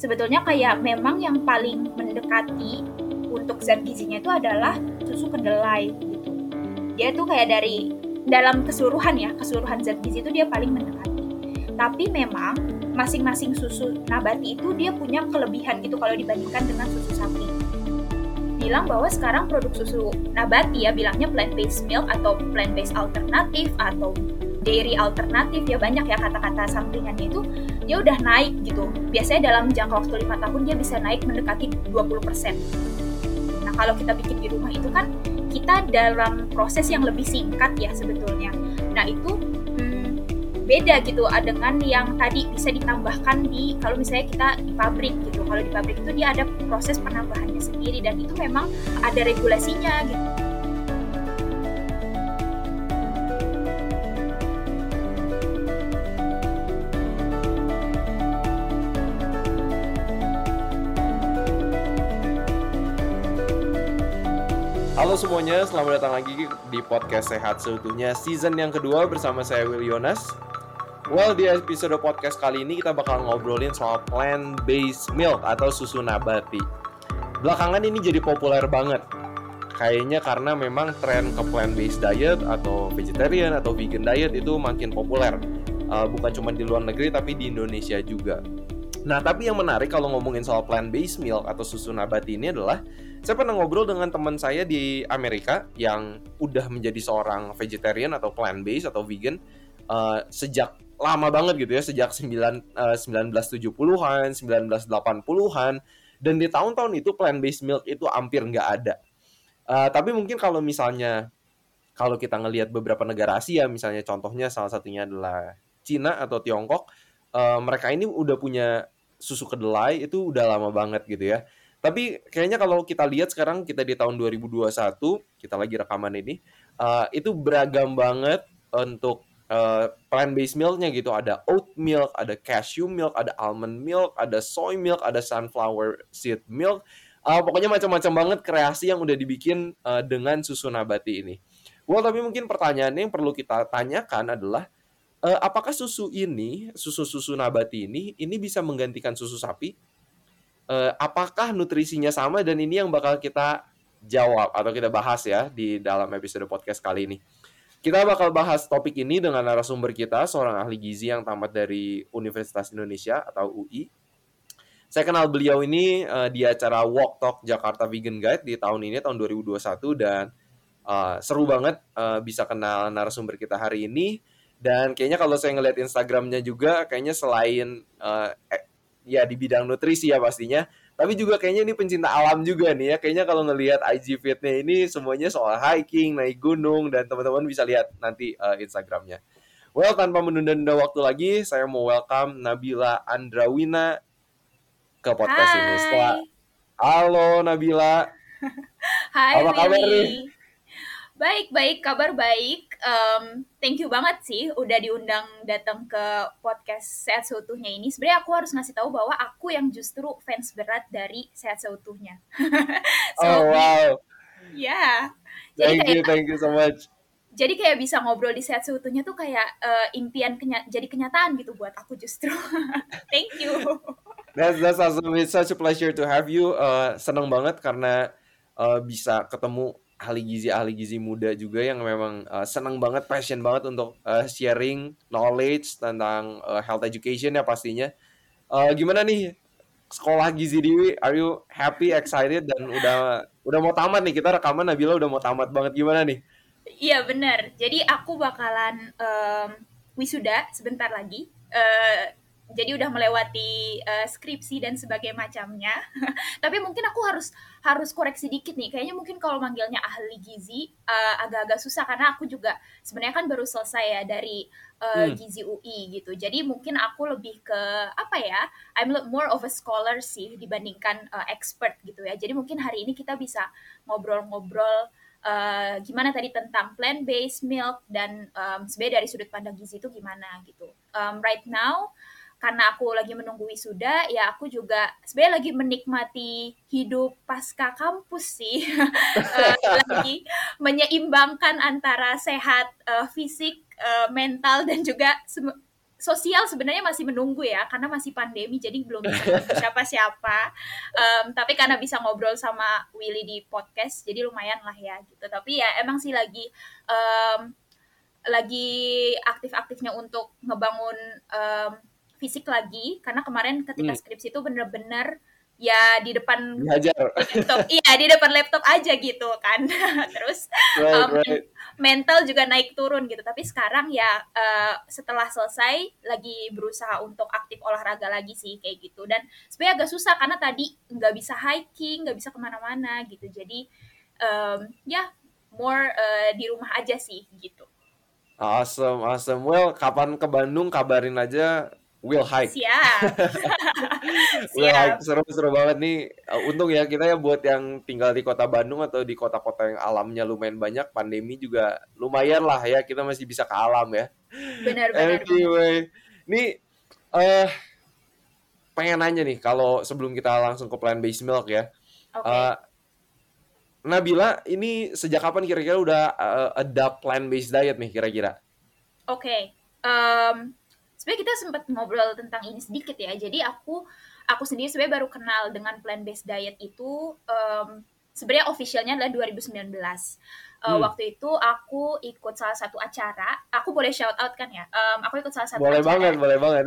sebetulnya kayak memang yang paling mendekati untuk zat gizinya itu adalah susu kedelai gitu. Dia tuh kayak dari dalam keseluruhan ya, keseluruhan zat gizi itu dia paling mendekati. Tapi memang masing-masing susu nabati itu dia punya kelebihan gitu kalau dibandingkan dengan susu sapi. Bilang bahwa sekarang produk susu nabati ya bilangnya plant based milk atau plant based alternatif atau dairy alternatif ya banyak ya kata-kata sampingannya itu dia udah naik gitu. Biasanya dalam jangka waktu lima tahun dia bisa naik mendekati 20%. Nah kalau kita bikin di rumah itu kan kita dalam proses yang lebih singkat ya sebetulnya. Nah itu hmm, beda gitu dengan yang tadi bisa ditambahkan di kalau misalnya kita di pabrik gitu. Kalau di pabrik itu dia ada proses penambahannya sendiri dan itu memang ada regulasinya gitu. Halo semuanya, selamat datang lagi di podcast Sehat Seutuhnya season yang kedua bersama saya Will Yonas. Well, di episode podcast kali ini kita bakal ngobrolin soal plant-based milk atau susu nabati. Belakangan ini jadi populer banget. Kayaknya karena memang tren ke plant-based diet atau vegetarian atau vegan diet itu makin populer. Uh, bukan cuma di luar negeri tapi di Indonesia juga. Nah, tapi yang menarik kalau ngomongin soal plant-based milk atau susu nabati ini adalah saya pernah ngobrol dengan teman saya di Amerika yang udah menjadi seorang vegetarian atau plant based atau vegan uh, sejak lama banget gitu ya sejak 9 uh, 1970-an, 1980-an dan di tahun-tahun itu plant based milk itu hampir nggak ada. Uh, tapi mungkin kalau misalnya kalau kita ngelihat beberapa negara Asia misalnya contohnya salah satunya adalah Cina atau Tiongkok, uh, mereka ini udah punya susu kedelai itu udah lama banget gitu ya tapi kayaknya kalau kita lihat sekarang kita di tahun 2021, kita lagi rekaman ini, uh, itu beragam banget untuk uh, plant-based milknya gitu. Ada oat milk, ada cashew milk, ada almond milk, ada soy milk, ada sunflower seed milk. Uh, pokoknya macam-macam banget kreasi yang udah dibikin uh, dengan susu nabati ini. Well, tapi mungkin pertanyaannya yang perlu kita tanyakan adalah, uh, apakah susu ini, susu-susu nabati ini, ini bisa menggantikan susu sapi? Uh, apakah nutrisinya sama dan ini yang bakal kita jawab atau kita bahas ya di dalam episode podcast kali ini. Kita bakal bahas topik ini dengan narasumber kita, seorang ahli gizi yang tamat dari Universitas Indonesia atau UI. Saya kenal beliau ini uh, di acara Walk Talk Jakarta Vegan Guide di tahun ini, tahun 2021, dan uh, seru banget uh, bisa kenal narasumber kita hari ini. Dan kayaknya kalau saya ngeliat Instagramnya juga, kayaknya selain uh, ya di bidang nutrisi ya pastinya. Tapi juga kayaknya ini pencinta alam juga nih ya. Kayaknya kalau ngelihat IG fitnya ini semuanya soal hiking naik gunung dan teman-teman bisa lihat nanti uh, Instagramnya. Well tanpa menunda-nunda waktu lagi saya mau welcome Nabila Andrawina ke podcast Hai. ini. Setelah halo Nabila. Hai apa kabar nih Baik, baik, kabar baik. Um, thank you banget sih udah diundang datang ke podcast Sehat Seutuhnya ini. Sebenarnya aku harus ngasih tahu bahwa aku yang justru fans berat dari Sehat Seutuhnya. so, oh wow. Ya. Yeah. Thank kayak, you, thank you so much. Jadi kayak bisa ngobrol di Sehat Seutuhnya tuh kayak uh, impian kenya jadi kenyataan gitu buat aku justru. thank you. That's that's awesome. It's such a pleasure to have you. Uh, seneng banget karena uh, bisa ketemu ahli gizi ahli gizi muda juga yang memang uh, senang banget passion banget untuk uh, sharing knowledge tentang uh, health education ya pastinya. Uh, gimana nih sekolah gizi Dewi? Are you happy excited dan udah udah mau tamat nih? Kita rekaman Nabila udah mau tamat banget. Gimana nih? Iya benar. Jadi aku bakalan um, wisuda sebentar lagi. Uh, jadi udah melewati uh, skripsi dan sebagainya macamnya. Tapi mungkin aku harus harus koreksi dikit nih. Kayaknya mungkin kalau manggilnya ahli gizi uh, agak-agak susah karena aku juga sebenarnya kan baru selesai ya dari uh, hmm. gizi UI gitu. Jadi mungkin aku lebih ke apa ya? I'm more of a scholar sih dibandingkan uh, expert gitu ya. Jadi mungkin hari ini kita bisa ngobrol-ngobrol uh, gimana tadi tentang plant based milk dan um, sebenarnya dari sudut pandang gizi itu gimana gitu. Um, right now karena aku lagi menunggu wisuda ya aku juga sebenarnya lagi menikmati hidup pasca kampus sih. Uh, lagi menyeimbangkan antara sehat uh, fisik uh, mental dan juga sosial sebenarnya masih menunggu ya karena masih pandemi jadi belum siapa siapa um, tapi karena bisa ngobrol sama Willy di podcast jadi lumayan lah ya gitu. Tapi ya emang sih lagi um, lagi aktif-aktifnya untuk ngebangun um, fisik lagi karena kemarin ketika hmm. skripsi itu bener-bener ya di depan Belajar. laptop. Iya di depan laptop aja gitu kan. Terus right, um, right. mental juga naik turun gitu. Tapi sekarang ya uh, setelah selesai lagi berusaha untuk aktif olahraga lagi sih kayak gitu. Dan sebenarnya agak susah karena tadi nggak bisa hiking nggak bisa ke mana-mana gitu. Jadi um, ya more uh, di rumah aja sih gitu. Awesome awesome. Well kapan ke Bandung kabarin aja Will hike. Siap. will hike seru-seru banget nih. Uh, untung ya kita ya buat yang tinggal di kota Bandung atau di kota-kota yang alamnya lumayan banyak, pandemi juga lumayan lah ya kita masih bisa ke alam ya. Benar-benar. Anyway, nih uh, pengen nanya nih kalau sebelum kita langsung ke plant based milk ya. Okay. Uh, Nabila, ini sejak kapan kira-kira udah uh, adapt plant based diet nih kira-kira? Oke. Okay. Um, sebenarnya kita sempat ngobrol tentang ini sedikit ya. Jadi aku aku sendiri sebenarnya baru kenal dengan plant based diet itu um, sebenarnya officialnya adalah 2019. Uh, hmm. Waktu itu aku ikut salah satu acara. Aku boleh shout out kan ya? Um, aku ikut salah satu boleh acara. banget, boleh banget.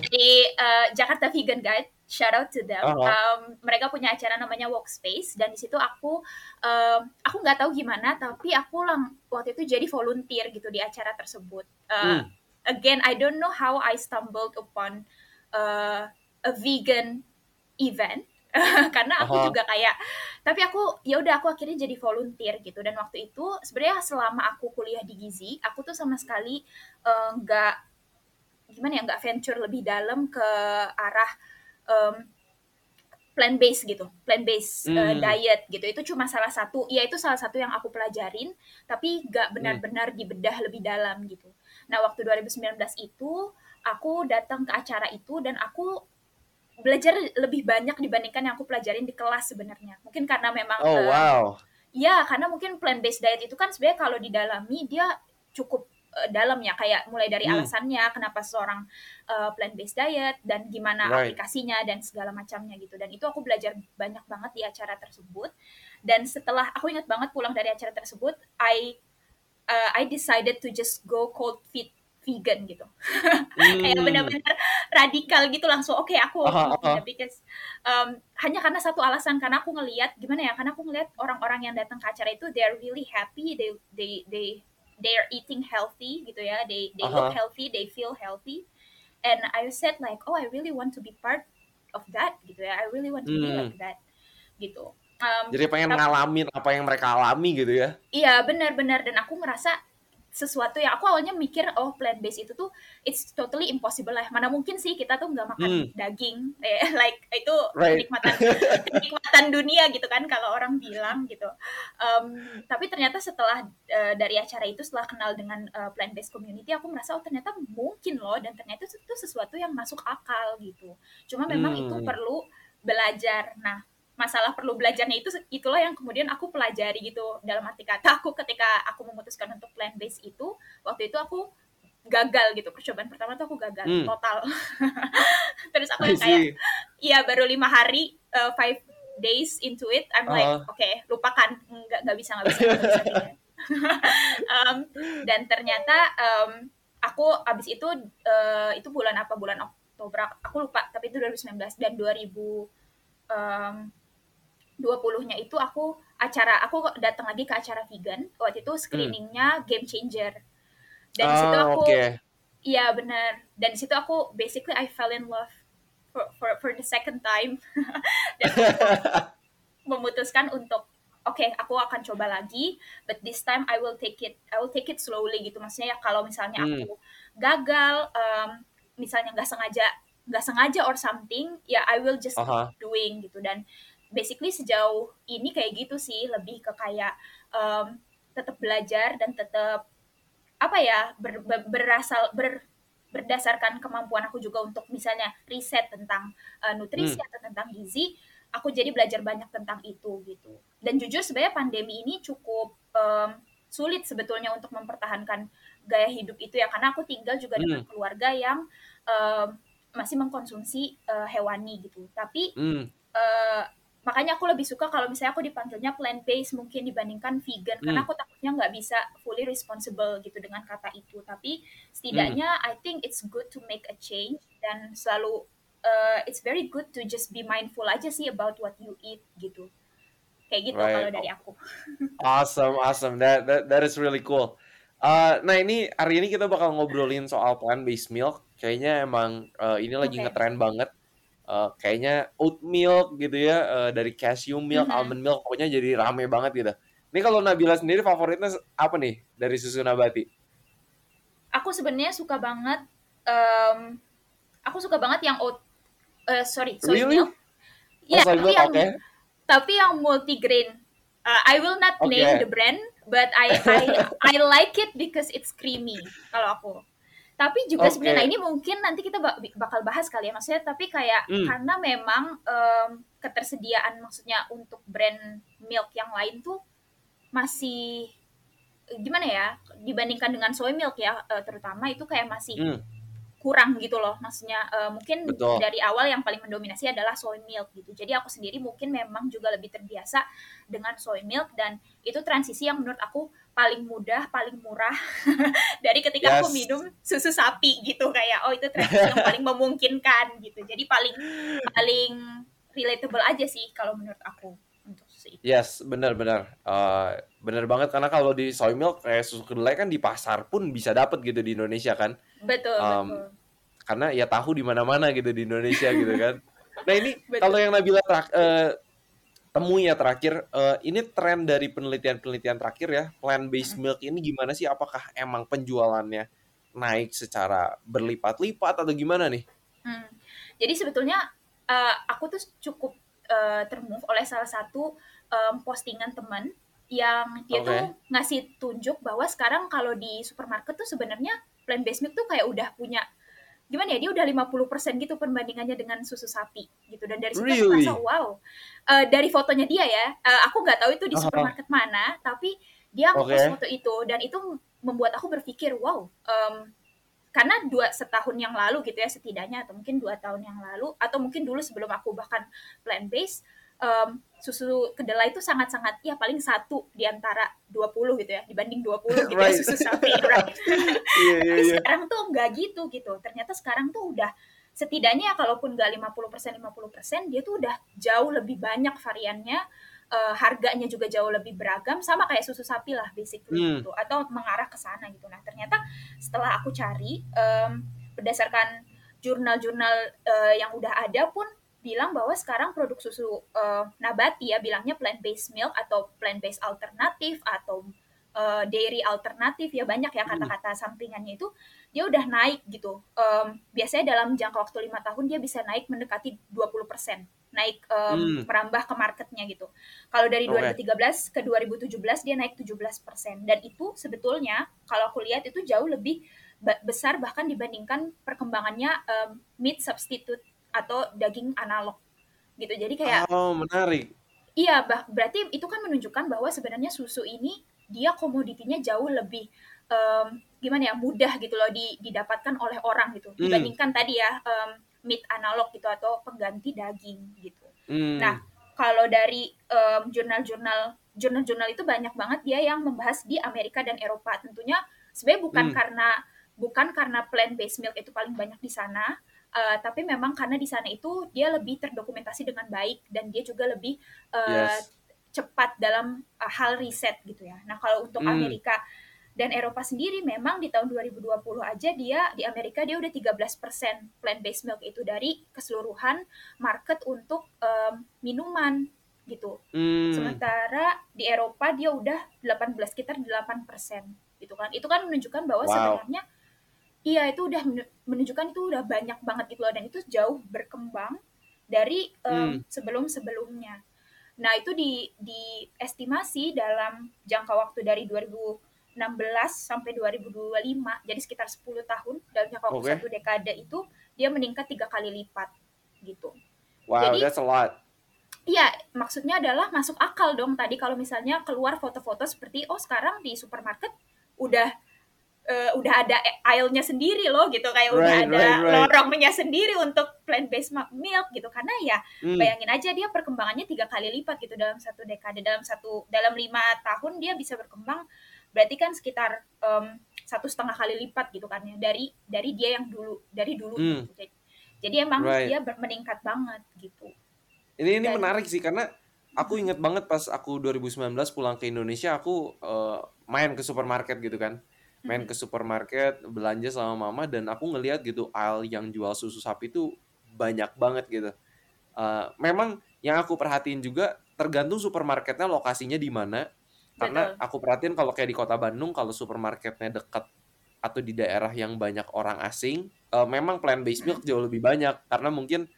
Jadi uh, Jakarta Vegan Guide. Shout out to them. Uh -huh. um, mereka punya acara namanya Workspace dan di situ aku um, aku nggak tahu gimana tapi aku lang waktu itu jadi volunteer gitu di acara tersebut. Uh, hmm again I don't know how I stumbled upon uh, a vegan event karena aku uh-huh. juga kayak tapi aku ya udah aku akhirnya jadi volunteer gitu dan waktu itu sebenarnya selama aku kuliah di Gizi aku tuh sama sekali uh, nggak uh, gimana ya nggak venture lebih dalam ke arah um, plant based gitu plant based uh, mm. diet gitu itu cuma salah satu ya itu salah satu yang aku pelajarin tapi nggak hmm. benar-benar dibedah lebih dalam gitu Nah, waktu 2019 itu aku datang ke acara itu dan aku belajar lebih banyak dibandingkan yang aku pelajarin di kelas sebenarnya. Mungkin karena memang Oh, uh, wow. Ya, karena mungkin plant based diet itu kan sebenarnya kalau didalami dia cukup uh, dalam ya kayak mulai dari hmm. alasannya kenapa seorang uh, plant based diet dan gimana right. aplikasinya dan segala macamnya gitu. Dan itu aku belajar banyak banget di acara tersebut. Dan setelah aku ingat banget pulang dari acara tersebut, I uh, I decided to just go cold feet vegan gitu hmm. kayak benar-benar radikal gitu langsung oke okay, aku uh, uh. because um, hanya karena satu alasan karena aku ngelihat gimana ya karena aku ngelihat orang-orang yang datang ke acara itu they are really happy they they they they are eating healthy gitu ya they they uh -huh. look healthy they feel healthy and I said like oh I really want to be part of that gitu ya I really want to hmm. be like that gitu Um, Jadi pengen ngalamin apa yang mereka alami gitu ya? Iya benar-benar dan aku ngerasa sesuatu yang aku awalnya mikir oh plant based itu tuh it's totally impossible lah mana mungkin sih kita tuh nggak makan hmm. daging eh, like itu right. kenikmatan kenikmatan dunia gitu kan kalau orang bilang gitu um, tapi ternyata setelah uh, dari acara itu setelah kenal dengan uh, plant based community aku merasa oh ternyata mungkin loh dan ternyata itu sesuatu yang masuk akal gitu cuma memang hmm. itu perlu belajar nah masalah perlu belajarnya itu itulah yang kemudian aku pelajari gitu. Dalam arti kata aku ketika aku memutuskan untuk plant based itu waktu itu aku gagal gitu. Percobaan pertama tuh aku gagal hmm. total. Terus aku yang kayak iya baru lima hari uh, five days into it I'm like uh -huh. oke okay, lupakan. Nggak nggak bisa nggak bisa, gak bisa. Um, dan ternyata um, aku abis itu uh, itu bulan apa? Bulan Oktober. Aku lupa tapi itu 2019 dan 2000 um, 20-nya itu aku acara aku datang lagi ke acara vegan waktu itu screeningnya hmm. game changer dan oh, situ aku iya okay. benar dan di situ aku basically I fell in love for for, for the second time dan memutuskan untuk oke okay, aku akan coba lagi but this time I will take it I will take it slowly gitu maksudnya ya kalau misalnya hmm. aku gagal um, misalnya nggak sengaja nggak sengaja or something ya I will just uh -huh. keep doing gitu dan basically sejauh ini kayak gitu sih lebih ke kayak um, tetap belajar dan tetap apa ya ber, ber, berasal ber, berdasarkan kemampuan aku juga untuk misalnya riset tentang uh, nutrisi hmm. atau tentang gizi aku jadi belajar banyak tentang itu gitu dan jujur sebenarnya pandemi ini cukup um, sulit sebetulnya untuk mempertahankan gaya hidup itu ya karena aku tinggal juga dengan Hmm. keluarga yang em, masih mengkonsumsi eh, hewani gitu. Tapi Hmm. eh, makanya aku lebih suka kalau misalnya aku dipanggilnya plant based mungkin dibandingkan vegan karena Hmm. aku takutnya nggak bisa fully responsible gitu dengan kata itu tapi Hmm. setidaknya I think it's good to make a change dan selalu uh, it's very good to just be mindful aja sih about what you eat gitu kayak gitu Right. kalau dari aku Awesome, awesome. That that, that is really cool. Uh, nah ini hari ini kita bakal ngobrolin soal plant-based milk. Kayaknya emang uh, ini lagi Oke. ngetren banget. Uh, kayaknya oat milk gitu ya, uh, dari cashew milk, Mhm. almond milk, pokoknya jadi rame banget gitu. Ini kalau Nabila sendiri favoritnya apa nih dari susu nabati? aku sebenarnya suka banget em, aku suka banget yang oat eh, sorry soy Really? milk Oh, Iya, soy tapi milk, yang oke. tapi yang multigrain. Uh, I will not Oke. name the brand, but I I I like it because it's creamy kalau aku. Tapi juga Oke. sebenarnya nah ini mungkin nanti kita bak- bakal bahas kali ya maksudnya tapi kayak Hmm. karena memang em, ketersediaan maksudnya untuk brand milk yang lain tuh masih gimana ya dibandingkan dengan soy milk ya eh, terutama itu kayak masih Hmm, kurang gitu loh maksudnya eh, mungkin Betul. dari awal yang paling mendominasi adalah soy milk gitu jadi aku sendiri mungkin memang juga lebih terbiasa dengan soy milk dan itu transisi yang menurut aku paling mudah paling murah dari ketika aku Yes. minum susu sapi gitu kayak oh itu transisi yang paling memungkinkan gitu jadi paling paling relatable aja sih kalau menurut aku untuk susu itu Yes, benar-benar. Uh, benar banget karena kalau di soy milk kayak susu kedelai kan di pasar pun bisa dapat gitu di Indonesia kan. betul Um, betul karena ya tahu di mana-mana gitu di Indonesia gitu kan. Nah ini kalau yang Nabila eh, temui ya terakhir, eh, ini tren dari penelitian-penelitian terakhir ya, plant-based milk ini gimana sih? Apakah emang penjualannya naik secara berlipat-lipat atau gimana nih? Hmm. Jadi sebetulnya uh, aku tuh cukup uh, termove oleh salah satu um, postingan teman yang dia Oke. tuh ngasih tunjuk bahwa sekarang kalau di supermarket tuh sebenarnya plant based milk tuh kayak udah punya gimana ya dia udah 50% gitu perbandingannya dengan susu sapi gitu. Dan dari situ aku Really? merasa wow. Uh, dari fotonya dia ya uh, aku nggak tahu itu di supermarket mana tapi dia ngepost foto itu dan itu membuat aku berpikir wow um, karena dua setahun yang lalu gitu ya setidaknya atau mungkin dua tahun yang lalu atau mungkin dulu sebelum aku bahkan plant based em, susu kedelai itu sangat-sangat ya paling satu di antara 20 gitu ya dibanding 20 gitu Right. ya susu sapi right Iya, iya, tapi iya. sekarang tuh nggak gitu gitu ternyata sekarang tuh udah setidaknya kalaupun nggak 50% 50% dia tuh udah jauh lebih banyak variannya eh, harganya juga jauh lebih beragam sama kayak susu sapi lah basically Hmm. gitu atau mengarah ke sana gitu nah ternyata setelah aku cari em, berdasarkan jurnal-jurnal eh, yang udah ada pun bilang bahwa sekarang produk susu eh, nabati ya bilangnya plant based milk atau plant based alternatif atau eh, dairy alternatif ya banyak ya Hmm. kata-kata sampingannya itu dia udah naik gitu Em, biasanya dalam jangka waktu lima tahun dia bisa naik mendekati 20% naik em, Hmm. merambah ke marketnya gitu kalau dari Oke. 2013 ke 2017 dia naik 17% dan itu sebetulnya kalau aku lihat itu jauh lebih besar bahkan dibandingkan perkembangannya em, meat substitute atau daging analog gitu jadi kayak Oh, menarik. Iya, bah, berarti itu kan menunjukkan bahwa sebenarnya susu ini dia komoditinya jauh lebih em, gimana ya mudah gitu loh di- didapatkan oleh orang gitu Hmm. dibandingkan tadi ya em, meat analog gitu atau pengganti daging gitu. Hmm. Nah, kalau dari em, jurnal-jurnal jurnal-jurnal itu banyak banget dia yang membahas di Amerika dan Eropa. Tentunya sebenarnya bukan Hmm. karena bukan karena plant based milk itu paling banyak di sana, eh, tapi memang karena di sana itu dia lebih terdokumentasi dengan baik dan dia juga lebih eh, Yes. cepat dalam uh, hal riset gitu ya. Nah, kalau untuk Hmm. Amerika dan Eropa sendiri memang di tahun 2020 aja dia di Amerika dia udah 13% plant based milk itu dari keseluruhan market untuk em, minuman gitu. Hmm. Sementara di Eropa dia udah 18 sekitar 8% gitu kan. Itu kan menunjukkan bahwa Wow. sebenarnya iya itu udah men- menunjukkan itu udah banyak banget gitu loh dan itu jauh berkembang dari em, sebelum-sebelumnya. Nah, itu di diestimasi dalam jangka waktu dari 2016 sampai 2025, jadi sekitar 10 tahun dalam jangka waktu Oke. satu dekade itu dia meningkat tiga kali lipat gitu. Wow, Jadi- that's a lot. Iya, maksudnya adalah masuk akal dong tadi kalau misalnya keluar foto-foto seperti oh sekarang di supermarket udah uh, udah ada aisle-nya sendiri loh gitu kayak right, udah ada right, right. lorongnya sendiri untuk plant based milk gitu karena ya hmm. bayangin aja dia perkembangannya tiga kali lipat gitu dalam satu dekade dalam satu dalam lima tahun dia bisa berkembang berarti kan sekitar um, satu setengah kali lipat gitu kan ya dari dari dia yang dulu dari dulu hmm. gitu. jadi, jadi emang right. dia meningkat banget gitu ini ini Dan, menarik sih karena aku inget banget pas aku 2019 pulang ke Indonesia aku uh, main ke supermarket gitu kan main ke supermarket belanja sama mama dan aku ngeliat gitu aisle yang jual susu sapi itu banyak banget gitu. Uh, memang yang aku perhatiin juga tergantung supermarketnya lokasinya di mana. Karena aku perhatiin kalau kayak di kota Bandung kalau supermarketnya dekat atau di daerah yang banyak orang asing uh, memang plant based milk jauh lebih banyak. Karena mungkin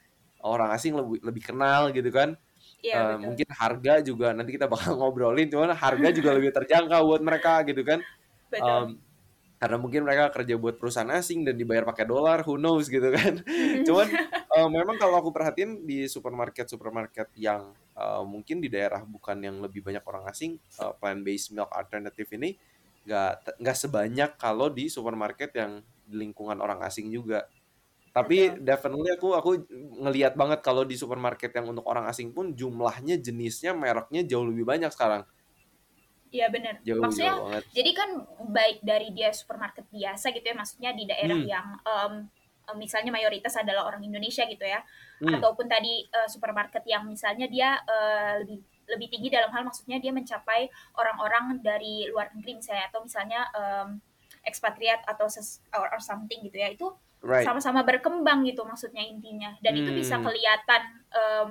orang asing lebih lebih kenal gitu kan. Iya, uh, mungkin harga juga nanti kita bakal ngobrolin cuman harga juga lebih terjangkau buat mereka gitu kan. Um, karena mungkin mereka kerja buat perusahaan asing dan dibayar pakai dolar, who knows gitu kan. Cuman uh, memang kalau aku perhatiin di supermarket supermarket yang uh, mungkin di daerah bukan yang lebih banyak orang asing, uh, plant based milk alternative ini nggak nggak sebanyak kalau di supermarket yang di lingkungan orang asing juga. Tapi Betul. definitely aku aku ngelihat banget kalau di supermarket yang untuk orang asing pun jumlahnya jenisnya mereknya jauh lebih banyak sekarang. Iya benar. Maksudnya jauh jadi kan baik dari dia supermarket biasa gitu ya, maksudnya di daerah hmm. yang um, misalnya mayoritas adalah orang Indonesia gitu ya, hmm. ataupun tadi uh, supermarket yang misalnya dia uh, lebih lebih tinggi dalam hal maksudnya dia mencapai orang-orang dari luar negeri misalnya atau misalnya um, ekspatriat atau ses, or, or something gitu ya itu right. sama-sama berkembang gitu maksudnya intinya dan hmm. itu bisa hmm. kelihatan um,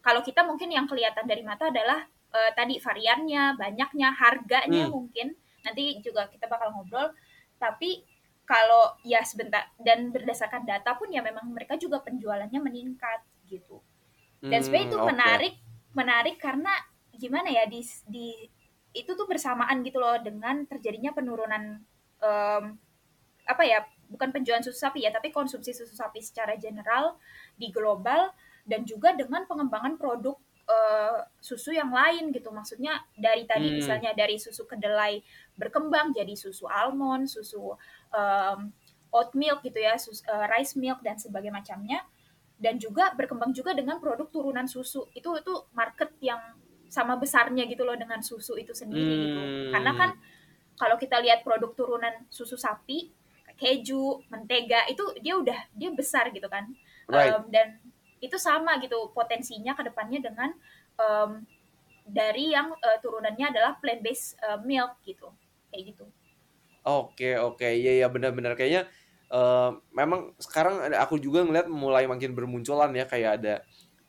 kalau kita mungkin yang kelihatan dari mata adalah uh, tadi variannya, banyaknya, harganya hmm. mungkin nanti juga kita bakal ngobrol. Tapi kalau ya sebentar dan berdasarkan data pun ya memang mereka juga penjualannya meningkat gitu. Dan sebenarnya itu okay. menarik menarik karena gimana ya di di itu tuh bersamaan gitu loh dengan terjadinya penurunan um, apa ya bukan penjualan susu sapi ya tapi konsumsi susu sapi secara general di global dan juga dengan pengembangan produk uh, susu yang lain gitu maksudnya dari tadi hmm. misalnya dari susu kedelai berkembang jadi susu almond susu um, oat milk gitu ya susu, uh, rice milk dan sebagainya macamnya dan juga berkembang juga dengan produk turunan susu itu itu market yang sama besarnya gitu loh dengan susu itu sendiri hmm. gitu karena kan kalau kita lihat produk turunan susu sapi keju mentega itu dia udah dia besar gitu kan right. um, dan itu sama gitu potensinya ke depannya dengan um, dari yang uh, turunannya adalah plant based uh, milk gitu kayak gitu. Oke oke iya ya benar-benar kayaknya uh, memang sekarang aku juga ngeliat mulai makin bermunculan ya kayak ada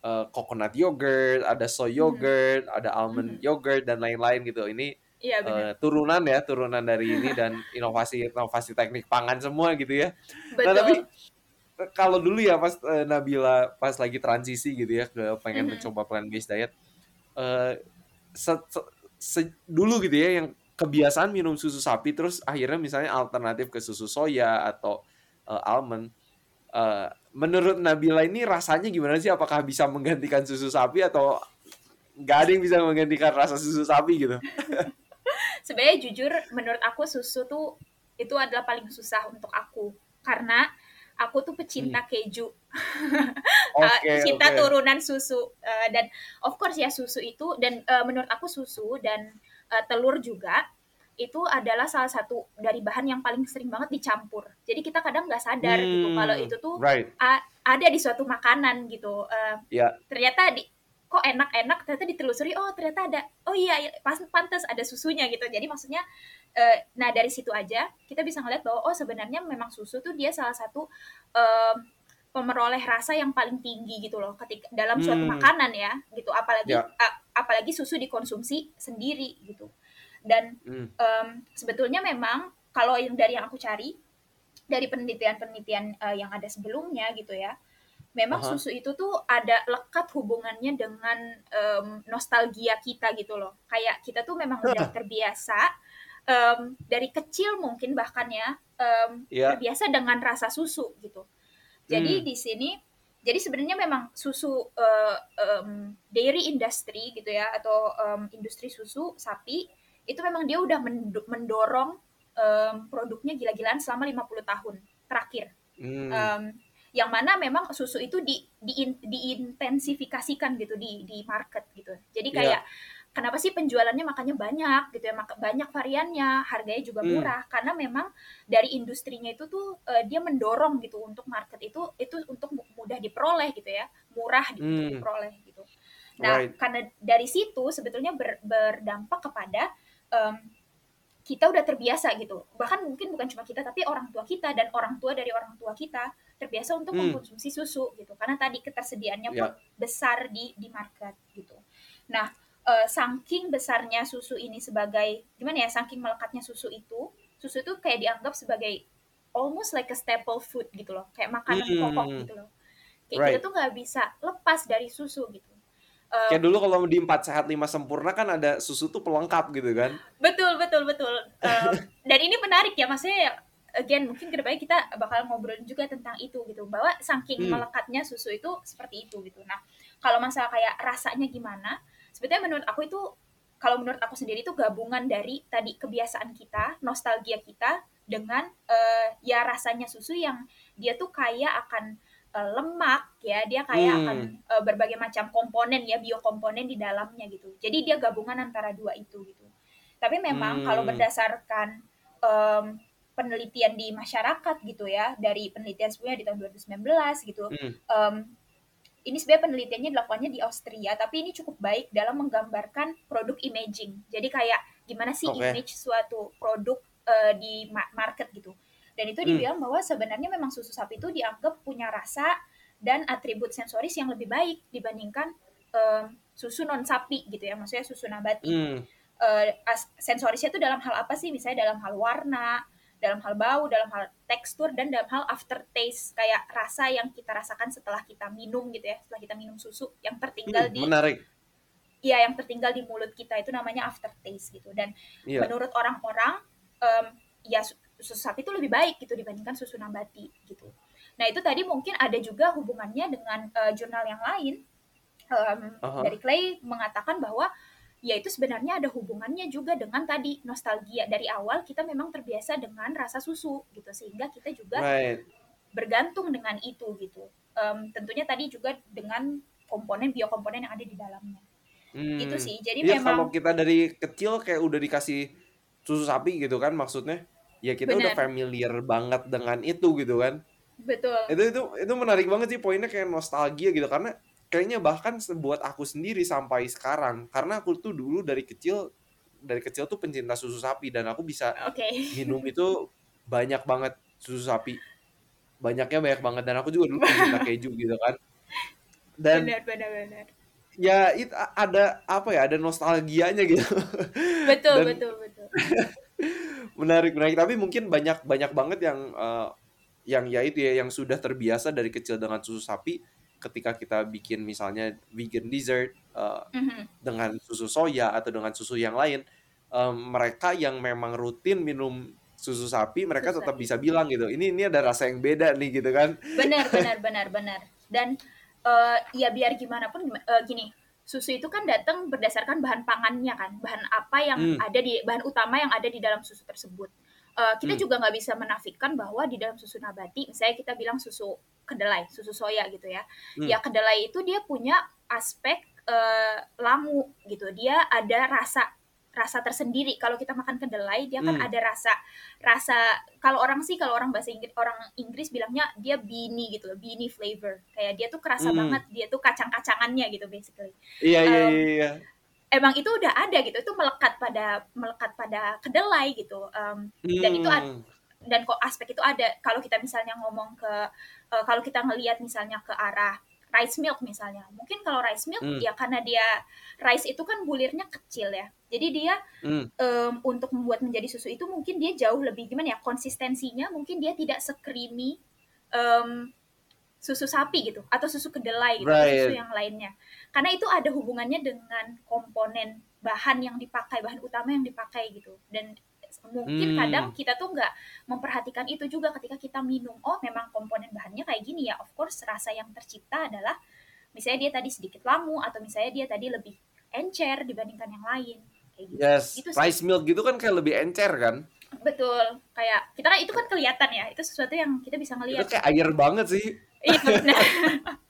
uh, coconut yogurt, ada soy hmm. yogurt, hmm. ada almond hmm. yogurt dan lain-lain gitu. Ini Iya, uh, turunan ya, turunan dari ini dan inovasi-inovasi teknik pangan semua gitu ya. Betul. Nah, tapi kalau dulu ya pas uh, Nabila pas lagi transisi gitu ya ke pengen mm -hmm. mencoba plant based diet uh, se, se, se, dulu gitu ya yang kebiasaan minum susu sapi terus akhirnya misalnya alternatif ke susu soya atau uh, almond uh, menurut Nabila ini rasanya gimana sih? Apakah bisa menggantikan susu sapi atau nggak ada yang bisa menggantikan rasa susu sapi gitu? Sebenarnya jujur menurut aku susu tuh itu adalah paling susah untuk aku. Karena aku tuh pecinta hmm. keju okay, cinta okay. turunan susu uh, dan of course ya susu itu dan uh, menurut aku susu dan uh, telur juga itu adalah salah satu dari bahan yang paling sering banget dicampur. Jadi kita kadang nggak sadar gitu hmm, gitu kalau itu tuh right. ada di suatu makanan gitu. Uh, yeah. Ternyata di kok enak-enak ternyata ditelusuri oh ternyata ada oh iya, iya pas pantas ada susunya gitu. Jadi maksudnya uh, nah dari situ aja kita bisa ngeliat bahwa oh sebenarnya memang susu tuh dia salah satu uh, pemeroleh rasa yang paling tinggi gitu loh ketika dalam suatu hmm. makanan ya gitu apalagi yeah. uh, apalagi susu dikonsumsi sendiri gitu dan hmm. um, sebetulnya memang kalau yang dari yang aku cari dari penelitian-penelitian uh, yang ada sebelumnya gitu ya memang uh -huh. susu itu tuh ada lekat hubungannya dengan um, nostalgia kita gitu loh kayak kita tuh memang udah terbiasa um, dari kecil mungkin bahkan ya um, yeah. terbiasa dengan rasa susu gitu. Jadi hmm. di sini jadi sebenarnya memang susu uh, um, dairy industry gitu ya atau um, industri susu sapi itu memang dia udah mendorong um, produknya gila-gilaan selama 50 tahun terakhir. Hmm. Um, yang mana memang susu itu di, di diintensifikasikan gitu di di market gitu. Jadi Iya. kayak kenapa sih penjualannya makanya banyak gitu ya, banyak variannya, harganya juga Hmm. murah karena memang dari industrinya itu tuh eh, dia mendorong gitu untuk market itu itu untuk mu- mudah diperoleh gitu ya, murah Hmm. diperoleh gitu. Nah, Right. karena dari situ sebetulnya ber- berdampak kepada em, kita udah terbiasa gitu. Bahkan mungkin bukan cuma kita tapi orang tua kita dan orang tua dari orang tua kita terbiasa untuk Hmm. mengkonsumsi susu gitu. Karena tadi ketersediaannya pun Ya. besar di di market gitu. Nah, eh, saking besarnya susu ini sebagai gimana ya? Saking melekatnya susu itu, susu itu kayak dianggap sebagai almost like a staple food gitu loh, kayak makanan Hmm. pokok gitu loh. Kayak Right. kita tuh nggak bisa lepas dari susu gitu. Eh, Kayak dulu kalau di 4 sehat 5 sempurna kan ada susu tuh pelengkap gitu kan. Betul, betul, betul. Um, dan ini menarik ya, maksudnya again mungkin ke depannya kita bakal ngobrolin juga tentang itu gitu, bahwa saking Hmm. melekatnya susu itu seperti itu gitu. Nah, kalau masalah kayak rasanya gimana, sebetulnya menurut aku itu kalau menurut aku sendiri itu gabungan dari tadi kebiasaan kita, nostalgia kita dengan eh, ya rasanya susu yang dia tuh kaya akan eh, lemak ya, dia kaya Hmm. akan eh, berbagai macam komponen ya, biokomponen di dalamnya gitu. Jadi dia gabungan antara dua itu gitu. Tapi memang Hmm. kalau berdasarkan em, penelitian di masyarakat gitu ya, dari penelitian sebelumnya di tahun 2019 gitu, Hmm. em, ini sebenarnya penelitiannya dilakukannya di Austria, tapi ini cukup baik dalam menggambarkan produk imaging. Jadi kayak gimana sih Oke. image suatu produk eh, di ma- market gitu. Dan itu Hmm. dibilang bahwa sebenarnya memang susu sapi itu dianggap punya rasa dan atribut sensoris yang lebih baik dibandingkan em, susu non sapi gitu ya, maksudnya susu nabati eh, as- sensorisnya itu dalam hal apa sih? Misalnya dalam hal warna, dalam hal bau, dalam hal tekstur, dan dalam hal aftertaste kayak rasa yang kita rasakan setelah kita minum gitu ya, setelah kita minum susu yang tertinggal Hmm, di, menarik. ya yang tertinggal di mulut kita itu namanya aftertaste gitu. Dan Iya. menurut orang-orang, em, ya su- susu sapi itu lebih baik gitu dibandingkan susu nabati gitu. Nah itu tadi mungkin ada juga hubungannya dengan eh, jurnal yang lain. Em, Aha. Dari Clay mengatakan bahwa ya itu sebenarnya ada hubungannya juga dengan tadi nostalgia dari awal kita memang terbiasa dengan rasa susu gitu sehingga kita juga Right. bergantung dengan itu gitu. Em, tentunya tadi juga dengan komponen biokomponen yang ada di dalamnya. Hmm. Itu sih. Jadi kalau memang kita dari kecil kayak udah dikasih susu sapi gitu kan maksudnya. Ya kita udah Benar. familiar banget dengan itu gitu kan. betul. Itu itu itu menarik banget sih poinnya kayak nostalgia gitu karena kayaknya bahkan buat aku sendiri sampai sekarang karena aku tuh dulu dari kecil dari kecil tuh pencinta susu sapi dan aku bisa Oke. minum itu banyak banget susu sapi banyaknya banyak banget dan aku juga dulu pencinta keju gitu kan dan Benar benar benar. ya itu ada apa ya ada nostalgianya gitu Betul Dan- betul betul. menarik menarik tapi mungkin banyak banyak banget yang eh, yang ya itu ya yang sudah terbiasa dari kecil dengan susu sapi ketika kita bikin misalnya vegan dessert eh, Mhm. dengan susu soya atau dengan susu yang lain em, mereka yang memang rutin minum susu sapi mereka Susu tetap sapi. bisa bilang gitu ini ini ada rasa yang beda nih gitu kan benar benar benar benar dan eh, ya biar gimana pun eh, gini susu itu kan datang berdasarkan bahan pangannya kan bahan apa yang Hmm. ada di bahan utama yang ada di dalam susu tersebut Eh, kita Hmm. juga nggak bisa menafikan bahwa di dalam susu nabati misalnya kita bilang susu kedelai susu soya gitu ya Hmm. ya kedelai itu dia punya aspek eh, langu gitu dia ada rasa rasa tersendiri kalau kita makan kedelai dia kan Hmm. ada rasa rasa kalau orang sih kalau orang bahasa Inggris orang Inggris bilangnya dia beanie gitu loh beanie flavor kayak dia tuh kerasa Hmm. banget dia tuh kacang-kacangannya gitu basically iya iya iya, iya. emang itu udah ada gitu itu melekat pada melekat pada kedelai gitu Em, dan itu Hmm. Dan kok aspek itu ada kalau kita misalnya ngomong ke eh, kalau kita ngelihat misalnya ke arah rice milk misalnya mungkin kalau rice milk Hmm. ya karena dia rice itu kan bulirnya kecil ya jadi dia Hmm. em, untuk membuat menjadi susu itu mungkin dia jauh lebih gimana ya konsistensinya mungkin dia tidak sekrimi em, susu sapi gitu atau susu kedelai gitu atau susu Right. yang lainnya karena itu ada hubungannya dengan komponen bahan yang dipakai bahan utama yang dipakai gitu dan mungkin Hmm. kadang kita tuh nggak memperhatikan itu juga ketika kita minum oh memang komponen bahannya kayak gini ya of course rasa yang tercipta adalah misalnya dia tadi sedikit langu atau misalnya dia tadi lebih encer dibandingkan yang lain kayak gitu Yes, Gitu rice milk gitu kan kayak lebih encer kan? Betul. Kayak kita kan itu kan kelihatan ya. Itu sesuatu yang kita bisa Itu ngelihat. kayak air banget sih. Iya benar.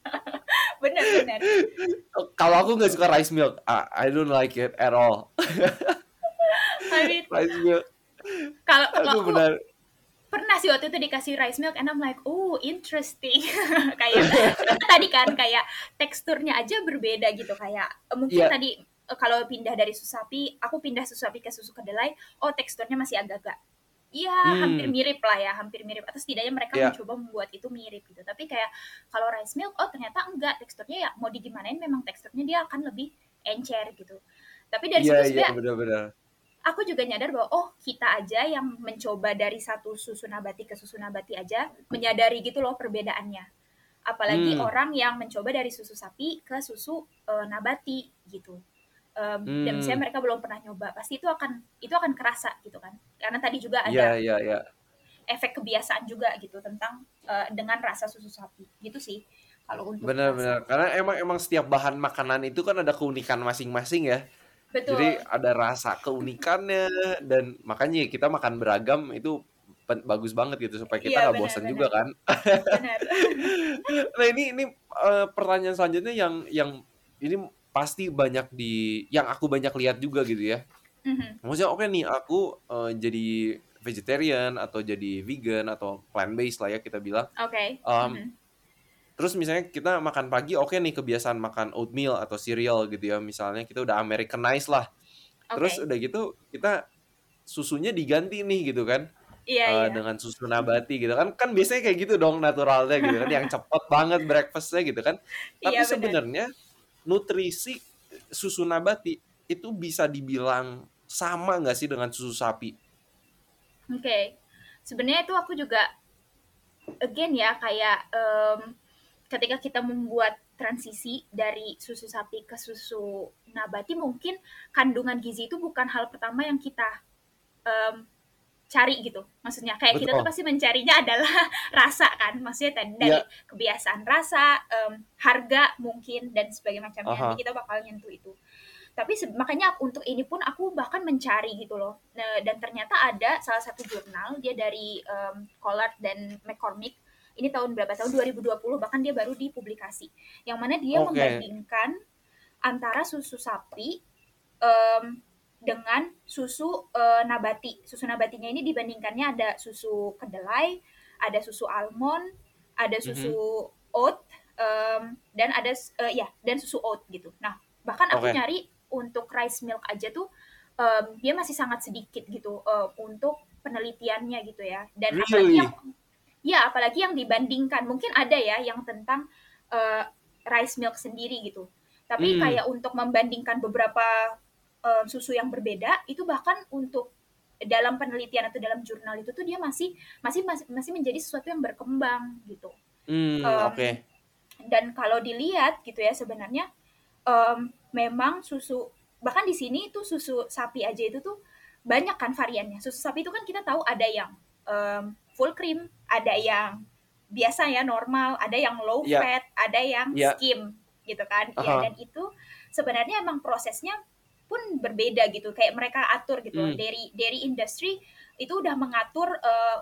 benar benar. Kalau aku nggak suka rice milk, I, I don't like it at all. I mean, rice milk, kalau kalau aku aku benar. pernah sih waktu itu dikasih rice milk and I'm like, oh interesting. kayak tadi kan kayak teksturnya aja berbeda gitu kayak eh, mungkin Iya. tadi eh, kalau pindah dari susu sapi, aku pindah susu sapi ke susu kedelai, oh teksturnya masih agak-agak Iya, Hmm. hampir mirip lah ya, hampir mirip. Atau setidaknya mereka Iya. mencoba membuat itu mirip gitu. Tapi kayak kalau rice milk, oh ternyata enggak. Teksturnya ya mau digimanain memang teksturnya dia akan lebih encer gitu. Tapi dari Iya situ iya sebenarnya. Aku juga nyadar bahwa oh kita aja yang mencoba dari satu susu nabati ke susu nabati aja menyadari gitu loh perbedaannya. Apalagi Hmm. orang yang mencoba dari susu sapi ke susu eh, nabati gitu. Dan Hmm. misalnya mereka belum pernah nyoba, pasti itu akan itu akan kerasa gitu kan. Karena tadi juga ada Iya iya iya. efek kebiasaan juga gitu tentang eh, dengan rasa susu sapi gitu sih. Kalau untuk. Benar-benar. Karena emang emang setiap bahan makanan itu kan ada keunikan masing-masing ya. Betul. Jadi ada rasa keunikannya dan makanya kita makan beragam itu bagus banget gitu supaya kita Iya, nggak benar, bosan benar. juga kan. Benar. Nah ini ini eh, pertanyaan selanjutnya yang yang ini pasti banyak di yang aku banyak lihat juga gitu ya. Mhm. Maksudnya oke nih aku eh, jadi vegetarian atau jadi vegan atau plant based lah ya kita bilang. Oke. Um, Mhm. Terus misalnya kita makan pagi oke nih kebiasaan makan oatmeal atau cereal gitu ya. Misalnya kita udah Americanize lah. Terus Oke. udah gitu kita susunya diganti nih gitu kan Iya, eh, iya. dengan susu nabati gitu kan kan biasanya kayak gitu dong naturalnya gitu kan yang cepet banget breakfastnya gitu kan tapi Iya, benar. sebenarnya nutrisi susu nabati itu bisa dibilang sama nggak sih dengan susu sapi Oke, sebenarnya itu aku juga again ya kayak em, ketika kita membuat transisi dari susu sapi ke susu nabati mungkin kandungan gizi itu bukan hal pertama yang kita em, cari gitu. Maksudnya kayak kita tuh Betul. pasti mencarinya adalah rasa kan. Maksudnya tadi dari Iya. kebiasaan rasa, em, harga mungkin dan sebagainya macamnya. Aha. Nanti kita bakal nyentuh itu tapi makanya untuk ini pun aku bahkan mencari gitu loh Nah, dan ternyata ada salah satu jurnal dia dari um, Collard dan McCormick ini tahun berapa tahun 2020 bahkan dia baru dipublikasi yang mana dia Oke. membandingkan antara susu sapi em, dengan susu eh, nabati susu nabatinya ini dibandingkannya ada susu kedelai ada susu almond ada susu oat em, dan ada eh, ya dan susu oat gitu nah bahkan aku Oke. nyari untuk rice milk aja tuh em, dia masih sangat sedikit gitu eh, untuk penelitiannya gitu ya dan apalagi Really? yang ya apalagi yang dibandingkan. Mungkin ada ya yang tentang eh, rice milk sendiri gitu. Tapi Hmm. kayak untuk membandingkan beberapa eh, susu yang berbeda itu bahkan untuk dalam penelitian atau dalam jurnal itu tuh dia masih masih masih, masih menjadi sesuatu yang berkembang gitu. Hmm Em, oke. dan kalau dilihat gitu ya sebenarnya em, memang susu bahkan di sini tuh susu sapi aja itu tuh banyak kan variannya. Susu sapi itu kan kita tahu ada yang em, full cream ada yang biasa ya normal ada yang low Iya. fat ada yang Iya. skim gitu kan ya Aha. dan itu sebenarnya emang prosesnya pun berbeda gitu kayak mereka atur gitu Hmm. dari dairy industry itu udah mengatur eh,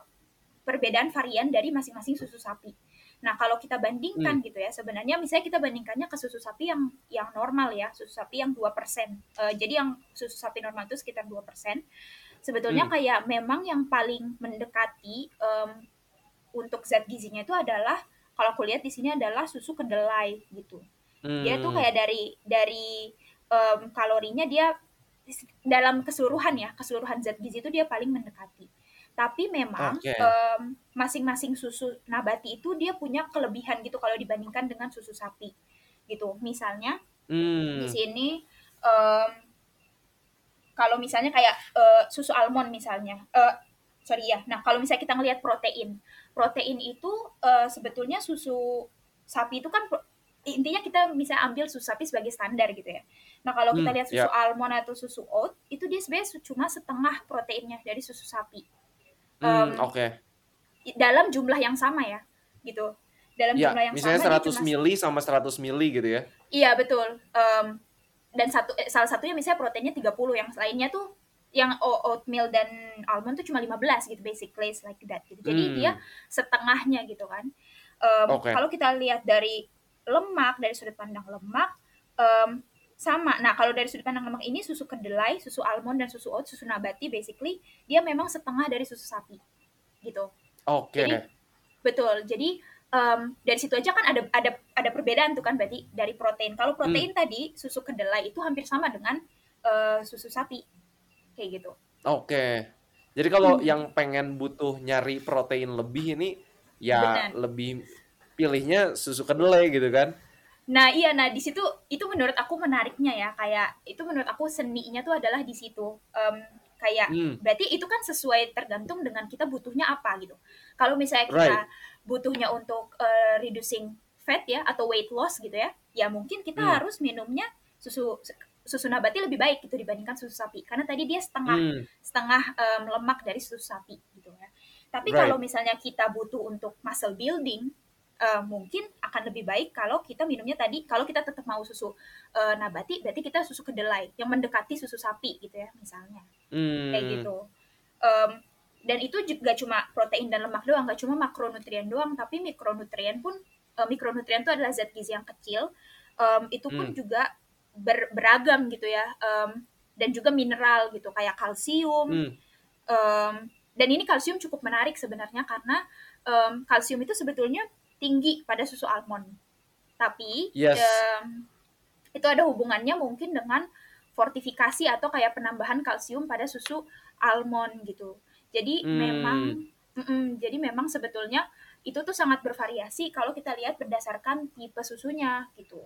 perbedaan varian dari masing-masing susu sapi Nah, kalau kita Hmm. bandingkan gitu ya, sebenarnya misalnya kita bandingkannya ke susu sapi yang yang normal ya, susu sapi yang 2%. Eh, jadi yang susu sapi normal itu sekitar 2%. Sebetulnya Hmm. kayak memang yang paling mendekati em, untuk zat gizinya itu adalah kalau aku lihat di sini adalah susu kedelai gitu. Dia tuh Hmm. kayak dari dari em, kalorinya dia dalam keseluruhan ya, keseluruhan zat gizi itu dia paling mendekati. Tapi memang Oke. em, masing-masing susu nabati itu dia punya kelebihan gitu kalau dibandingkan dengan susu sapi gitu. Misalnya Hmm. di sini em, kalau misalnya kayak eh, susu almond misalnya, eh, sorry ya. Nah kalau misalnya kita ngelihat protein, protein itu eh, sebetulnya susu sapi itu kan intinya kita bisa ambil susu sapi sebagai standar gitu ya. Nah kalau kita Hmm, lihat susu almond atau susu oat itu dia sebenarnya cuma setengah proteinnya dari susu sapi Hmm, oke. dalam jumlah yang sama ya gitu. Dalam Ya, jumlah yang misalnya sama dia 100 cuma- mili sama 100 mili gitu ya. Iya betul. Em, dan satu eh, salah satunya misalnya proteinnya 30, yang lainnya tuh yang oatmeal dan almond tuh cuma 15 gitu basically like that gitu. Jadi Hmm. dia setengahnya gitu kan. Em, Oke. Kalau kita lihat dari lemak dari sudut pandang lemak em, sama. Nah kalau dari sudut pandang lemak ini susu kedelai, susu almond dan susu oat, susu nabati basically dia memang setengah dari susu sapi gitu. Oke. Jadi betul. Jadi em, dari situ aja kan ada ada ada perbedaan tuh kan berarti dari protein. Kalau protein tadi susu kedelai itu hampir sama dengan eh, susu sapi kayak gitu. Oke. Jadi kalau Hmm. yang pengen butuh nyari protein lebih ini ya Benar. lebih pilihnya susu kedelai gitu kan. Nah iya, nah di situ itu menurut aku menariknya ya kayak itu menurut aku seninya tuh adalah di situ Em, kayak Hmm. berarti itu kan sesuai tergantung dengan kita butuhnya apa gitu. Kalau misalnya kita Right. Butuhnya untuk eh, reducing fat ya atau weight loss gitu ya, ya mungkin kita Hmm. harus minumnya susu susu nabati lebih baik gitu dibandingkan susu sapi karena tadi dia setengah Hmm. setengah em, lemak dari susu sapi gitu ya. Tapi Right. kalau misalnya kita butuh untuk muscle building, eh, mungkin akan lebih baik kalau kita minumnya tadi kalau kita tetap mau susu eh, nabati, berarti kita susu kedelai yang mendekati susu sapi gitu ya misalnya Hmm. kayak gitu. Em, dan itu juga cuma protein dan lemak doang, nggak cuma makronutrien doang, tapi mikronutrien pun eh, mikronutrien itu adalah zat gizi yang kecil. Em, itu pun Hmm. juga ber- beragam gitu ya, Em, dan juga mineral gitu kayak kalsium. Hmm. Em, dan ini kalsium cukup menarik sebenarnya karena em, kalsium itu sebetulnya tinggi pada susu almond. Tapi Yes. em, itu ada hubungannya mungkin dengan fortifikasi atau kayak penambahan kalsium pada susu almond gitu. Jadi Hmm. memang mm-mm, jadi memang sebetulnya itu tuh sangat bervariasi kalau kita lihat berdasarkan tipe susunya gitu.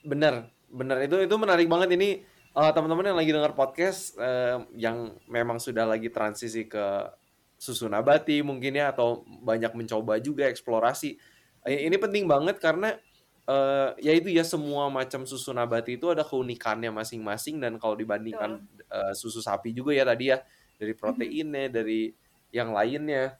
Bener, bener itu itu menarik banget ini eh, teman-teman yang lagi dengar podcast eh, yang memang sudah lagi transisi ke susu nabati mungkin ya atau banyak mencoba juga eksplorasi. Eh, Ini penting banget karena eh, ya itu ya semua macam susu nabati itu ada keunikannya masing-masing dan kalau dibandingkan eh, susu sapi juga ya tadi ya dari proteinnya dari yang lainnya.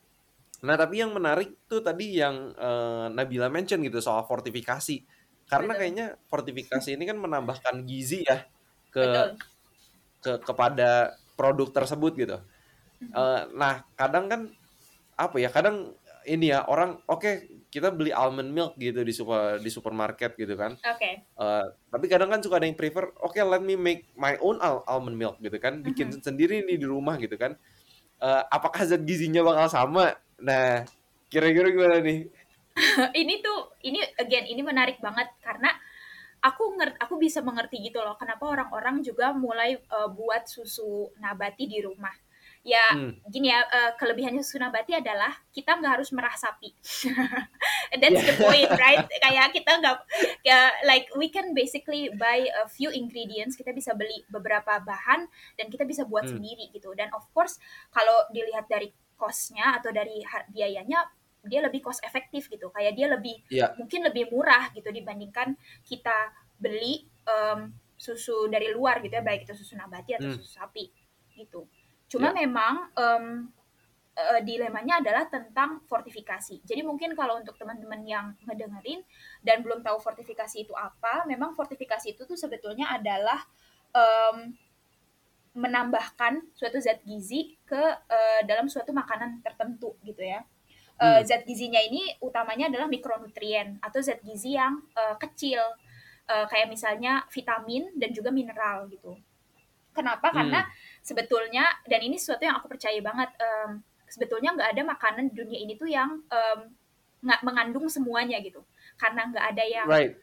Nah tapi yang menarik tuh tadi yang eh, Nabila mention gitu soal fortifikasi. Karena Betul. kayaknya fortifikasi ini kan menambahkan gizi ya ke Betul. ke kepada produk tersebut gitu. Eh, nah kadang kan apa ya kadang ini ya orang oke kita beli almond milk gitu di super di supermarket gitu kan. Oke. Eh, tapi kadang kan suka ada yang prefer oke let me make my own al- almond milk gitu kan bikin sendiri nih di rumah gitu kan. Eh, apakah zat gizinya bakal sama? Nah kira-kira gimana nih? ini tuh ini again ini menarik banget karena aku ngerti aku bisa mengerti gitu loh kenapa orang-orang juga mulai uh, buat susu nabati di rumah ya Hmm. gini ya uh, kelebihannya susu nabati adalah kita nggak harus merah sapi that's the Yeah. point right kayak kita nggak kayak like we can basically buy a few ingredients kita bisa beli beberapa bahan dan kita bisa buat Hmm. sendiri gitu dan of course kalau dilihat dari costnya atau dari biayanya dia lebih cost efektif gitu kayak dia lebih Iya. mungkin lebih murah gitu dibandingkan kita beli em, susu dari luar gitu ya baik itu susu nabati atau Hmm. susu sapi gitu cuma Ya. memang em, eh, dilemanya adalah tentang fortifikasi jadi mungkin kalau untuk teman-teman yang ngedengerin dan belum tahu fortifikasi itu apa memang fortifikasi itu tuh sebetulnya adalah em, menambahkan suatu zat gizi ke eh, dalam suatu makanan tertentu gitu ya Eh, Hmm. zat gizinya ini utamanya adalah mikronutrien atau zat gizi yang eh, kecil Eh, kayak misalnya vitamin dan juga mineral gitu. Kenapa? Hmm. Sebetulnya dan ini sesuatu yang aku percaya banget. em, sebetulnya nggak ada makanan di dunia ini tuh yang em, nggak mengandung semuanya gitu. Karena nggak ada yang Right.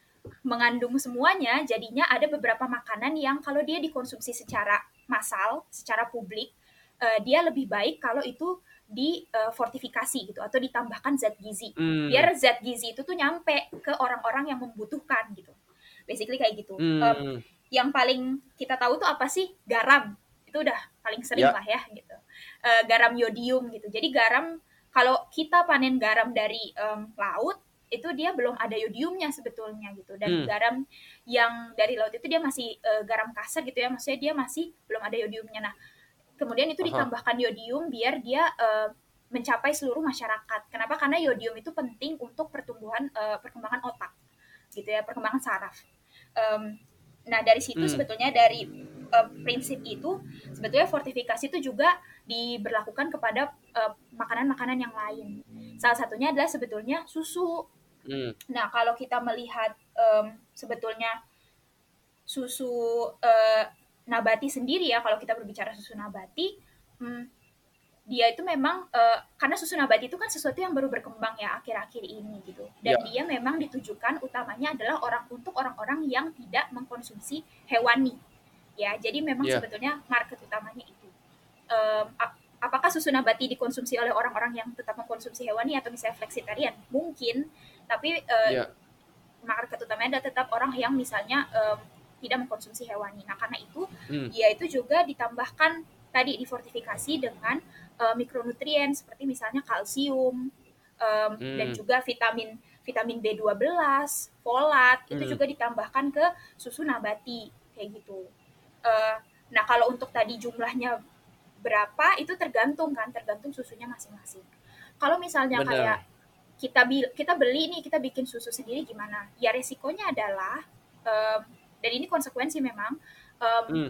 mengandung semuanya, jadinya ada beberapa makanan yang kalau dia dikonsumsi secara massal, secara publik, eh, dia lebih baik kalau itu di eh, fortifikasi gitu atau ditambahkan zat gizi. Hmm. Biar zat gizi itu tuh nyampe ke orang-orang yang membutuhkan gitu. Basically kayak gitu. Hmm. Em, yang paling kita tahu tuh apa sih? Garam. Itu udah paling sering Ya. lah ya gitu. Eh, garam yodium gitu. Jadi garam kalau kita panen garam dari em, laut itu dia belum ada yodiumnya sebetulnya gitu dan Hmm. garam yang dari laut itu dia masih eh, garam kasar gitu ya maksudnya dia masih belum ada yodiumnya nah kemudian itu Aha. ditambahkan yodium biar dia eh, mencapai seluruh masyarakat kenapa karena yodium itu penting untuk pertumbuhan eh, perkembangan otak gitu ya perkembangan saraf Em, nah dari situ Hmm. sebetulnya dari uh, prinsip itu sebetulnya fortifikasi itu juga diberlakukan kepada uh, makanan-makanan yang lain. Salah satunya adalah sebetulnya susu. Hmm. Nah, kalau kita melihat um, sebetulnya susu uh, nabati sendiri ya, kalau kita berbicara susu nabati, hmm, dia itu memang uh, karena susu nabati itu kan sesuatu yang baru berkembang ya akhir-akhir ini gitu dan Ya. dia memang ditujukan utamanya adalah orang untuk orang-orang yang tidak mengkonsumsi hewani ya jadi memang Ya. sebetulnya market utamanya itu ap- apakah susu nabati dikonsumsi oleh orang-orang yang tetap mengkonsumsi hewani atau misalnya flexitarian mungkin tapi eh, Ya. market utamanya adalah tetap orang yang misalnya em, tidak mengkonsumsi hewani nah karena itu Hmm. dia itu juga ditambahkan tadi difortifikasi dengan eh, mikronutrien seperti misalnya kalsium em, Hmm. dan juga vitamin vitamin B12, folat itu Hmm. juga ditambahkan ke susu nabati kayak gitu. Eh, nah kalau untuk tadi jumlahnya berapa itu tergantung kan tergantung susunya masing-masing. Kalau misalnya Benar. kayak kita kita beli nih kita bikin susu sendiri gimana? Ya resikonya adalah em, dan ini konsekuensi memang em, Hmm.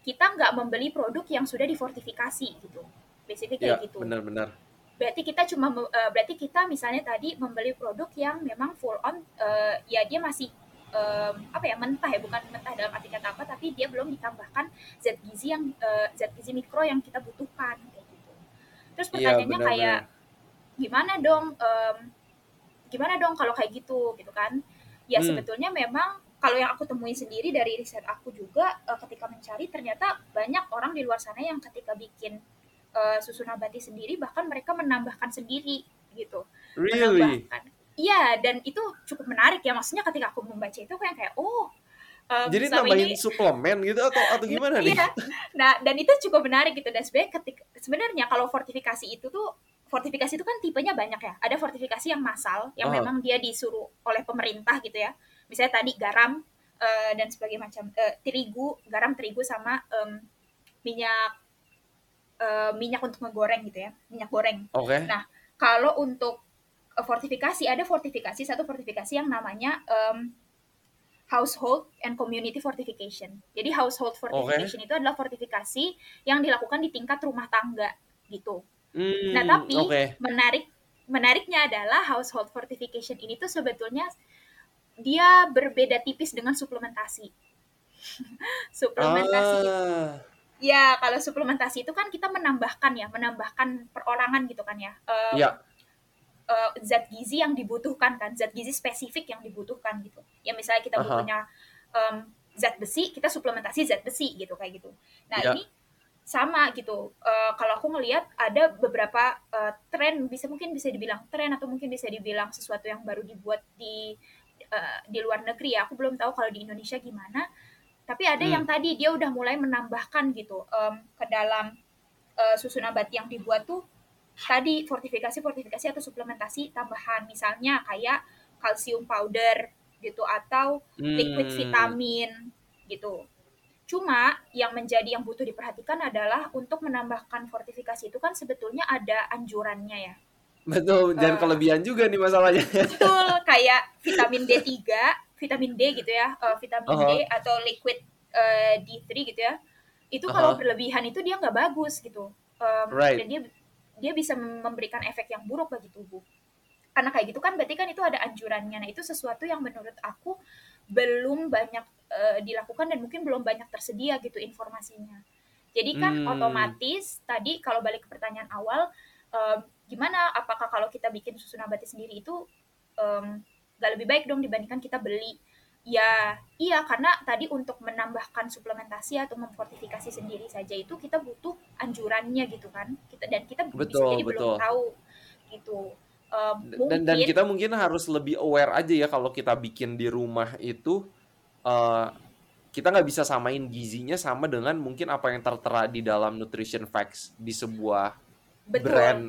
kita nggak membeli produk yang sudah difortifikasi gitu. Basically Ya, kayak gitu. benar-benar. Berarti kita cuma eh, berarti kita misalnya tadi membeli produk yang memang full on eh, ya dia masih em, apa ya mentah ya bukan mentah dalam arti kata apa tapi dia belum ditambahkan zat gizi yang eh, zat gizi mikro yang kita butuhkan kayak gitu. Terus Iya, pertanyaannya benar-benar. kayak gimana dong em, gimana dong kalau kayak gitu gitu kan ya Hmm. sebetulnya memang kalau yang aku temuin sendiri dari riset aku juga eh, ketika mencari ternyata banyak orang di luar sana yang ketika bikin eh, susu nabati sendiri bahkan mereka menambahkan sendiri gitu Really? menambahkan iya dan itu cukup menarik ya maksudnya ketika aku membaca itu aku yang kayak oh em, Jadi nambahin ini- suplemen gitu atau atau gimana nih? Iya. Nah, dan itu cukup menarik gitu. Dan sebenarnya ketika sebenarnya kalau fortifikasi itu tuh fortifikasi itu kan tipenya banyak ya. Ada fortifikasi yang massal yang Oh. memang dia disuruh oleh pemerintah gitu ya. Misalnya tadi garam eh, dan sebagainya macam eh, terigu, garam terigu sama em, minyak eh, minyak untuk ngegoreng gitu ya. Minyak goreng. Oke. Nah, kalau untuk fortifikasi ada fortifikasi satu fortifikasi yang namanya em, household and community fortification. Jadi household fortification itu adalah fortifikasi yang dilakukan di tingkat rumah tangga gitu. Hmm, Nah, tapi oke. menarik menariknya adalah household fortification ini tuh sebetulnya dia berbeda tipis dengan suplementasi. suplementasi Ah, Ya, kalau suplementasi itu kan kita menambahkan ya, menambahkan perorangan gitu kan ya. Em, Ya. Eh, zat gizi yang dibutuhkan kan, zat gizi spesifik yang dibutuhkan gitu. Ya misalnya kita Aha. butuhnya em, zat besi, kita suplementasi zat besi gitu kayak gitu. Nah, Ya. ini sama gitu. Eh, kalau aku ngelihat ada beberapa eh, tren bisa mungkin bisa dibilang tren atau mungkin bisa dibilang sesuatu yang baru dibuat di eh, di luar negeri ya. Aku belum tahu kalau di Indonesia gimana tapi ada Hmm. yang tadi dia udah mulai menambahkan gitu em, ke dalam eh, susu nabati yang dibuat tuh tadi fortifikasi fortifikasi atau suplementasi tambahan misalnya kayak kalsium powder gitu atau liquid Hmm. vitamin gitu cuma yang menjadi yang butuh diperhatikan adalah untuk menambahkan fortifikasi itu kan sebetulnya ada anjurannya ya Betul, jangan Eh. kelebihan juga nih masalahnya. betul kayak vitamin D3 vitamin D gitu ya eh, vitamin D atau liquid eh, D3 gitu ya itu kalau Aha. berlebihan itu dia nggak bagus gitu Em, Right. dan dia dia bisa memberikan efek yang buruk bagi tubuh. Karena kayak gitu kan berarti kan itu ada anjurannya. Nah itu sesuatu yang menurut aku belum banyak eh, dilakukan dan mungkin belum banyak tersedia gitu informasinya. Jadi kan Hmm. otomatis tadi kalau balik ke pertanyaan awal em, gimana? Apakah kalau kita bikin susu nabati sendiri itu em, nggak lebih baik dong dibandingkan kita beli ya iya karena tadi untuk menambahkan suplementasi atau memfortifikasi sendiri saja itu kita butuh anjurannya gitu kan. Kita dan kita bisa Betul, jadi betul. belum tahu gitu. Em, Dan dan mungkin kita mungkin harus lebih aware aja ya kalau kita bikin di rumah itu eh kita nggak bisa samain gizinya sama dengan mungkin apa yang tertera di dalam nutrition facts di sebuah betul. brand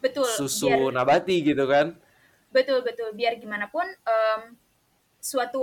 betul susu biar nabati gitu kan. betul betul. Biar gimana pun em, suatu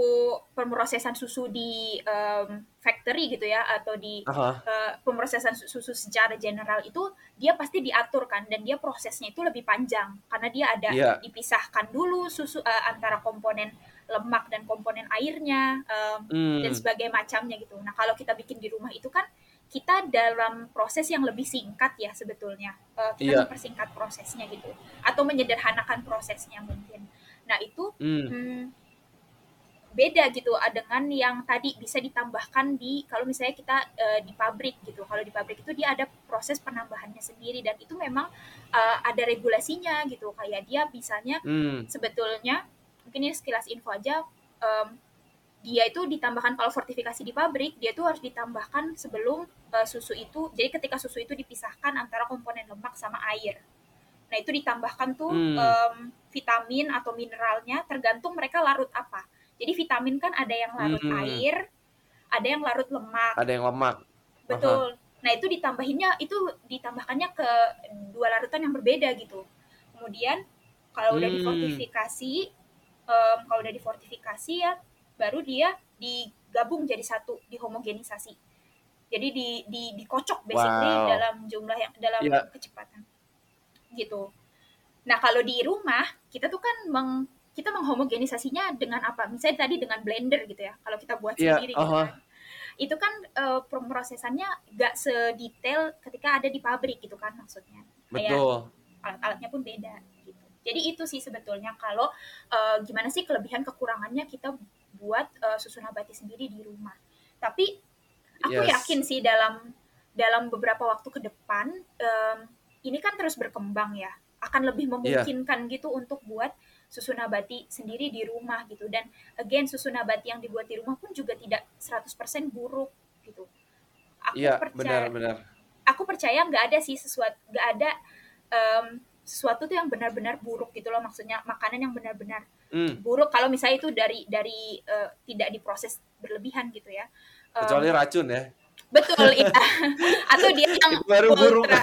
pemrosesan susu di em, factory gitu ya atau di eh, pemrosesan su- susu secara general itu dia pasti diatur kan dan dia prosesnya itu lebih panjang karena dia ada Iya. dipisahkan dulu susu eh, antara komponen lemak dan komponen airnya um, Hmm. dan sebagai macamnya gitu. Nah kalau kita bikin di rumah itu kan kita dalam proses yang lebih singkat ya sebetulnya Eh, kita Iya. mempersingkat prosesnya gitu atau menyederhanakan prosesnya mungkin. Nah itu Hmm. hmm, beda gitu ah, dengan yang tadi bisa ditambahkan di kalau misalnya kita eh, di pabrik gitu kalau di pabrik itu dia ada proses penambahannya sendiri dan itu memang eh, ada regulasinya gitu kayak dia misalnya Hmm. sebetulnya mungkin ini sekilas info aja em, dia itu ditambahkan kalau fortifikasi di pabrik dia itu harus ditambahkan sebelum eh, susu itu jadi ketika susu itu dipisahkan antara komponen lemak sama air nah itu ditambahkan tuh Hmm. em, vitamin atau mineralnya tergantung mereka larut apa jadi vitamin kan ada yang larut Hmm. air ada yang larut lemak Ada yang lemak. Betul. Nah, itu ditambahinnya itu ditambahkannya ke dua larutan yang berbeda gitu. Kemudian kalau udah Hmm. difortifikasi em, kalau udah difortifikasi ya baru dia digabung jadi satu, dihomogenisasi. Jadi di di dikocok basically Wow. dalam jumlah yang dalam Iya. kecepatan. Gitu. Nah, kalau di rumah kita tuh kan meng kita menghomogenisasinya dengan apa? Misalnya tadi dengan blender gitu ya. Kalau kita buat Iya, sendiri gitu aha. kan itu kan eh, pemrosesannya gak sedetail ketika ada di pabrik gitu kan maksudnya kayak Betul. alat-alatnya pun beda gitu jadi itu sih sebetulnya kalau eh, gimana sih kelebihan kekurangannya kita buat eh, susu nabati sendiri di rumah tapi aku Yes. yakin sih dalam dalam beberapa waktu ke depan em, ini kan terus berkembang ya akan lebih Iya. memungkinkan gitu untuk buat susu nabati sendiri di rumah gitu dan again susu nabati yang dibuat di rumah pun juga tidak 100% buruk gitu. Aku Iya, percaya benar-benar. aku percaya nggak ada sih sesuatu nggak ada em, sesuatu tuh yang benar-benar buruk gitu loh maksudnya makanan yang benar-benar Hmm. buruk kalau misalnya itu dari dari eh, tidak diproses berlebihan gitu ya. Em, Kecuali racun ya. Betul iya. atau dia yang baru buruk. ultra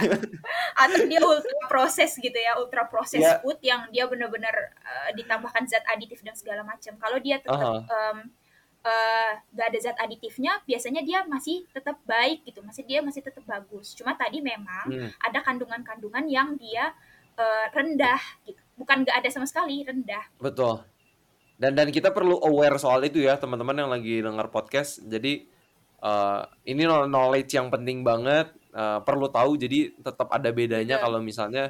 atau dia ultra proses gitu ya ultra proses Iya. food yang dia benar-benar eh, ditambahkan zat aditif dan segala macam kalau dia tetap em, eh, nggak ada zat aditifnya biasanya dia masih tetap baik gitu masih dia masih tetap bagus cuma tadi memang Hmm. ada kandungan-kandungan yang dia eh, rendah gitu bukan nggak ada sama sekali rendah Betul. Dan dan kita perlu aware soal itu ya, teman-teman yang lagi dengar podcast. Jadi eh, ini knowledge yang penting banget, eh, perlu tahu. Jadi tetap ada bedanya Betul. kalau misalnya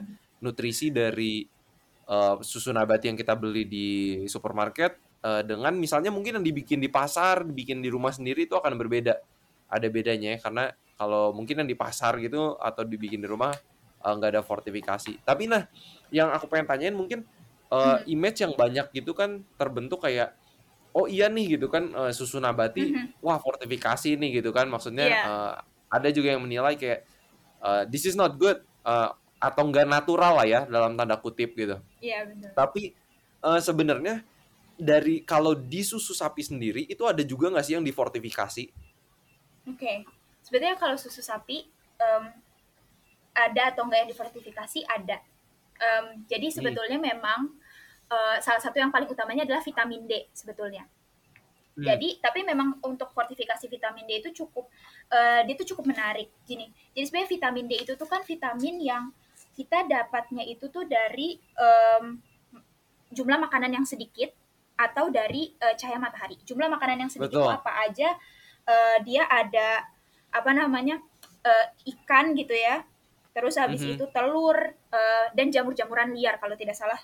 nutrisi dari eh, susu nabati yang kita beli di supermarket eh, dengan misalnya mungkin yang dibikin di pasar, dibikin di rumah sendiri itu akan berbeda. Ada bedanya ya, karena kalau mungkin yang di pasar gitu atau dibikin di rumah nggak ada fortifikasi. Tapi nah, yang aku pengen tanyain mungkin uh, image yang banyak gitu kan terbentuk kayak oh iya nih gitu kan uh, susu nabati Mhm. wah fortifikasi nih gitu kan. Maksudnya Iya. uh, ada juga yang menilai kayak uh, this is not good uh, atau enggak natural lah ya dalam tanda kutip gitu. Iya benar tapi uh, sebenarnya dari kalau di susu sapi sendiri itu ada juga nggak sih yang difortifikasi? Oke, sebenarnya kalau susu sapi em, ada atau enggak yang difortifikasi? Ada. Em, jadi sebetulnya memang eh, salah satu yang paling utamanya adalah vitamin D sebetulnya. Hmm. Jadi tapi memang untuk fortifikasi vitamin D itu cukup eh, dia itu cukup menarik. Gini, jadi sebenarnya vitamin D itu tuh kan vitamin yang kita dapatnya itu tuh dari em, jumlah makanan yang sedikit atau dari eh, cahaya matahari. Jumlah makanan yang sedikit Betul. apa aja eh, dia ada apa namanya eh, ikan gitu ya. Terus habis Mhm. itu telur eh, dan jamur-jamuran liar kalau tidak salah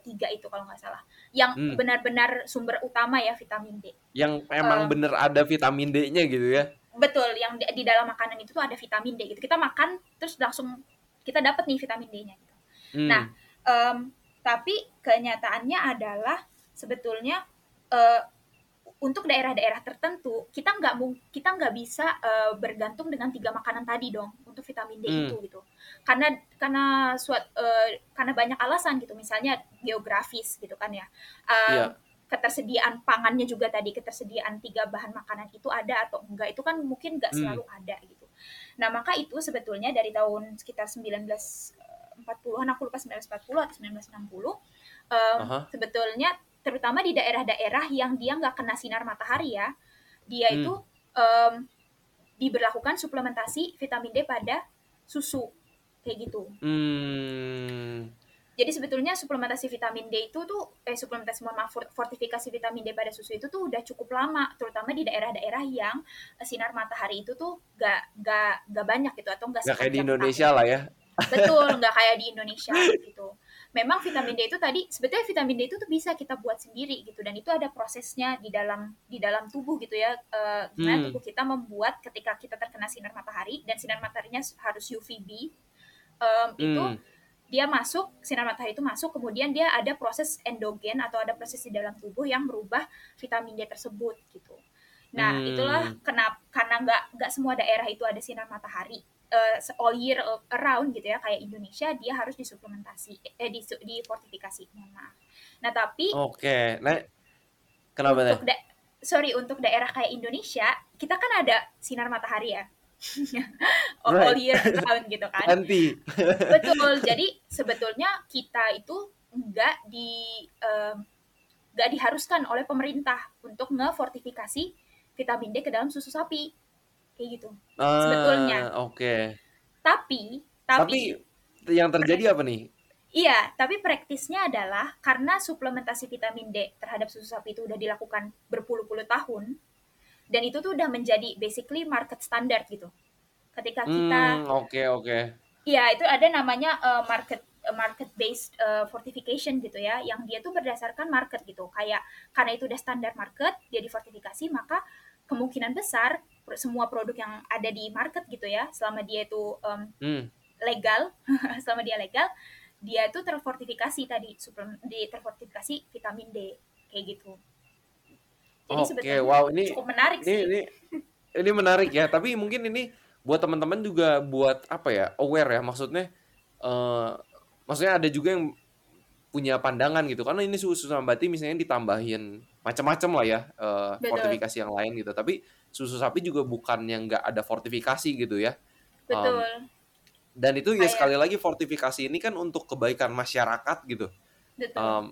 tiga itu kalau nggak salah. Yang Hmm. benar-benar sumber utama ya vitamin D. yang emang Uh, bener ada vitamin D-nya gitu ya Betul, yang di, di dalam makanan itu tuh ada vitamin D gitu. Kita makan terus langsung kita dapat nih vitamin D-nya gitu. Hmm. Nah, Em, tapi kenyataannya adalah sebetulnya eh, untuk daerah-daerah tertentu kita nggak kita nggak bisa eh, bergantung dengan tiga makanan tadi dong untuk vitamin D Hmm. itu gitu karena karena suat eh, karena banyak alasan gitu misalnya geografis gitu kan ya Em, Iya. ketersediaan pangannya juga tadi ketersediaan tiga bahan makanan itu ada atau enggak itu kan mungkin nggak Hmm. selalu ada gitu nah maka itu sebetulnya dari tahun sekitar 1940-an aku lupa 1940 atau 1960 em, Aha. sebetulnya terutama di daerah-daerah yang dia nggak kena sinar matahari ya dia Hmm. itu em, diberlakukan suplementasi vitamin D pada susu kayak gitu Hmm. Jadi sebetulnya suplementasi vitamin D itu tuh eh suplementasi mohon maaf fortifikasi vitamin D pada susu itu tuh udah cukup lama, terutama di daerah-daerah yang eh, sinar matahari itu tuh gak gak gak banyak gitu atau gak Nggak kayak di Indonesia tahun. lah ya. Betul, nggak kayak di Indonesia gitu. Memang vitamin D itu tadi sebetulnya vitamin D itu tuh bisa kita buat sendiri gitu dan itu ada prosesnya di dalam di dalam tubuh gitu ya. Eh, gimana Hmm. tubuh kita membuat ketika kita terkena sinar matahari dan sinar mataharinya harus UVB itu Hmm. dia masuk sinar matahari itu masuk kemudian dia ada proses endogen atau ada proses di dalam tubuh yang merubah vitamin D tersebut gitu. Nah Hmm. itulah kenapa karena nggak nggak semua daerah itu ada sinar matahari eh, all year around gitu ya kayak Indonesia dia harus disuplementasi eh di difortifikasi mohon maaf. Nah tapi Oke. Nah, kenapa untuk da- sorry untuk daerah kayak Indonesia kita kan ada sinar matahari ya all all Right. year round gitu kan. Anti. Betul. Jadi sebetulnya kita itu nggak di nggak diharuskan oleh pemerintah untuk ngefortifikasi vitamin D ke dalam susu sapi kayak gitu. Sebetulnya. Ah, oke. Tapi Tapi tapi, yang terjadi apa nih? iya, tapi praktisnya adalah karena suplementasi vitamin D terhadap susu sapi itu udah dilakukan berpuluh-puluh tahun dan itu tuh udah menjadi basically market standard gitu. Ketika kita Hmm, oke oke. Iya, itu ada namanya uh, market uh, market based uh, fortification gitu ya, yang dia tuh berdasarkan market gitu. Kayak karena itu udah standar market, dia difortifikasi, maka kemungkinan besar semua produk yang ada di market gitu ya, selama dia itu um, Hmm. legal, selama dia legal, dia itu terfortifikasi tadi suplemen di terfortifikasi vitamin D kayak gitu. Jadi Oke, sebetulnya wow ini cukup menarik ini sih. ini ini menarik ya. Tapi mungkin ini buat teman-teman juga buat apa ya? Aware ya maksudnya eh maksudnya ada juga yang punya pandangan gitu karena ini susu nabati misalnya ditambahin macam-macam lah ya Betul. fortifikasi yang lain gitu tapi susu sapi juga bukan yang nggak ada fortifikasi gitu ya Betul. dan itu ya sekali lagi fortifikasi ini kan untuk kebaikan masyarakat gitu Betul. Em,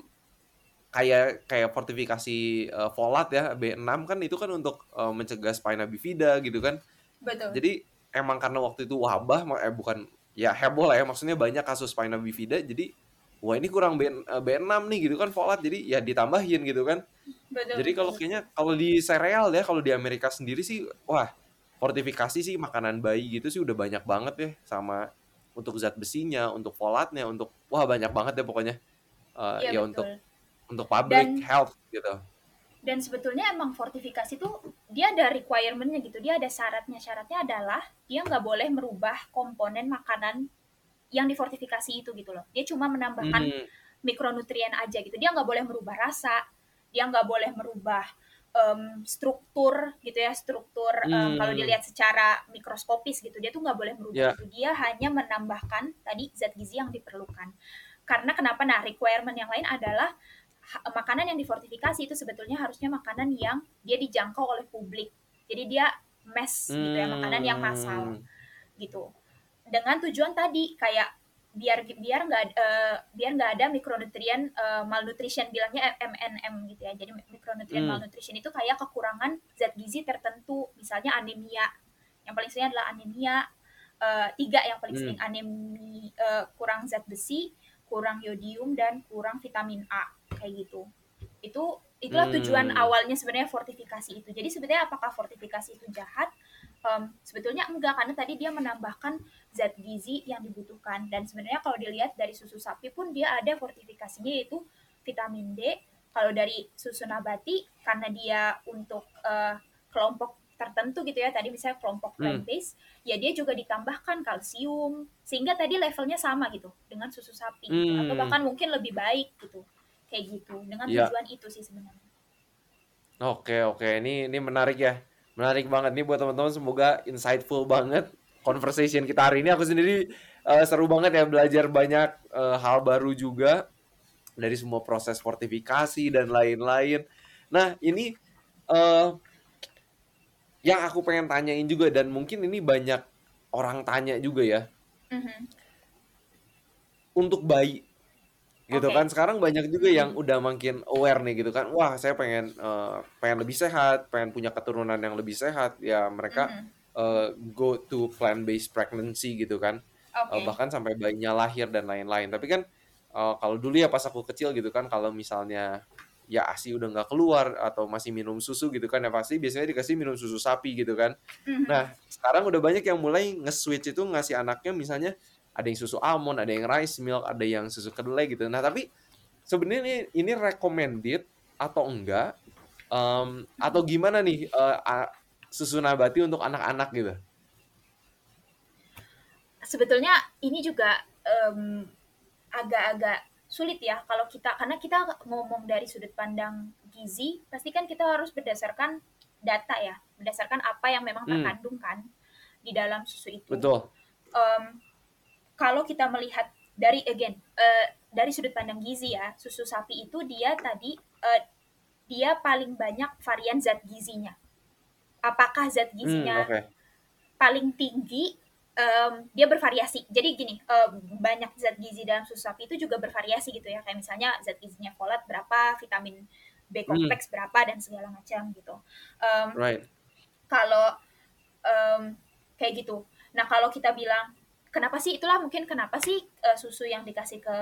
kayak kayak fortifikasi eh, folat ya B6 kan itu kan untuk eh, mencegah spina bifida gitu kan Betul. jadi emang karena waktu itu wabah eh bukan ya heboh lah ya maksudnya banyak kasus spina bifida jadi wah ini kurang B, eh, B6 nih gitu kan folat jadi ya ditambahin gitu kan. Betul. jadi kalau kayaknya kalau di sereal ya kalau di Amerika sendiri sih wah fortifikasi sih makanan bayi gitu sih udah banyak banget ya sama untuk zat besinya untuk folatnya untuk wah banyak banget ya pokoknya. Eh, Iya, ya betul. untuk untuk public Dan- health gitu. dan sebetulnya emang fortifikasi tuh dia ada requirement-nya gitu. Dia ada syaratnya. Syaratnya adalah dia nggak boleh merubah komponen makanan yang difortifikasi itu gitu loh. Dia cuma menambahkan Hmm, mikronutrien aja gitu. Dia nggak boleh merubah rasa dia nggak boleh merubah em, struktur gitu ya struktur Hmm. kalau dilihat secara mikroskopis gitu dia tuh nggak boleh merubah Ya. itu dia hanya menambahkan tadi zat gizi yang diperlukan. Karena kenapa? Nah requirement yang lain adalah makanan yang difortifikasi itu sebetulnya harusnya makanan yang dia dijangkau oleh publik. Jadi dia mass gitu ya makanan yang massal hmm, gitu dengan tujuan tadi kayak biar biar nggak eh, biar nggak ada mikronutrien eh, malnutrition bilangnya MNM gitu ya. Jadi mikronutrien Hmm. malnutrition itu kayak kekurangan zat gizi tertentu. Misalnya anemia. Yang paling sering adalah anemia. Eh, tiga yang paling Hmm. sering anemia eh, kurang zat besi kurang yodium dan kurang vitamin A. Kayak gitu. Itu itulah Hmm. tujuan awalnya sebenarnya fortifikasi itu. Jadi sebenarnya apakah fortifikasi itu jahat Em, sebetulnya enggak karena tadi dia menambahkan zat gizi yang dibutuhkan dan sebenarnya kalau dilihat dari susu sapi pun dia ada fortifikasinya yaitu vitamin D kalau dari susu nabati karena dia untuk eh, kelompok tertentu gitu ya tadi misalnya kelompok Hmm. plant based ya dia juga ditambahkan kalsium sehingga tadi levelnya sama gitu dengan susu sapi gitu. atau Hmm. bahkan mungkin lebih baik gitu kayak gitu dengan Ya. tujuan itu sih sebenarnya Oke oke ini ini menarik ya menarik banget nih buat teman-teman semoga insightful banget conversation kita hari ini aku sendiri eh, seru banget ya belajar banyak eh, hal baru juga dari semua proses fortifikasi dan lain-lain. Nah ini eh yang aku pengen tanyain juga dan mungkin ini banyak orang tanya juga ya Mhm. untuk bayi gitu Oke. kan sekarang banyak juga yang Hmm. udah makin aware nih gitu kan wah saya pengen eh, pengen lebih sehat pengen punya keturunan yang lebih sehat ya mereka Mhm. eh, go to plant based pregnancy gitu kan. Eh, bahkan sampai bayinya lahir dan lain-lain tapi kan uh, kalau dulu ya pas aku kecil gitu kan kalau misalnya ya asi udah nggak keluar atau masih minum susu gitu kan ya pasti biasanya dikasih minum susu sapi gitu kan. Mhm. Nah sekarang udah banyak yang mulai nge-switch itu ngasih anaknya misalnya ada yang susu almond, ada yang rice milk, ada yang susu kedelai gitu. Nah tapi sebenarnya ini, ini recommended atau enggak um, atau gimana nih uh, susu nabati untuk anak-anak gitu? sebetulnya ini juga em, agak-agak sulit ya kalau kita karena kita ngomong dari sudut pandang gizi pasti kan kita harus berdasarkan data ya berdasarkan apa yang memang Hmm. terkandung kan di dalam susu itu Betul. Em, kalau kita melihat dari again eh, dari sudut pandang gizi ya susu sapi itu dia tadi eh, dia paling banyak varian zat gizinya apakah zat Hmm, gizinya oke. paling tinggi em, dia bervariasi. Jadi gini, em, banyak zat gizi dalam susu sapi itu juga bervariasi gitu ya. Kayak misalnya zat gizinya folat berapa, vitamin B Hmm. kompleks berapa dan segala macam gitu. Em, Right. kalau em, kayak gitu. Nah kalau kita bilang kenapa sih itulah mungkin kenapa sih eh, susu yang dikasih ke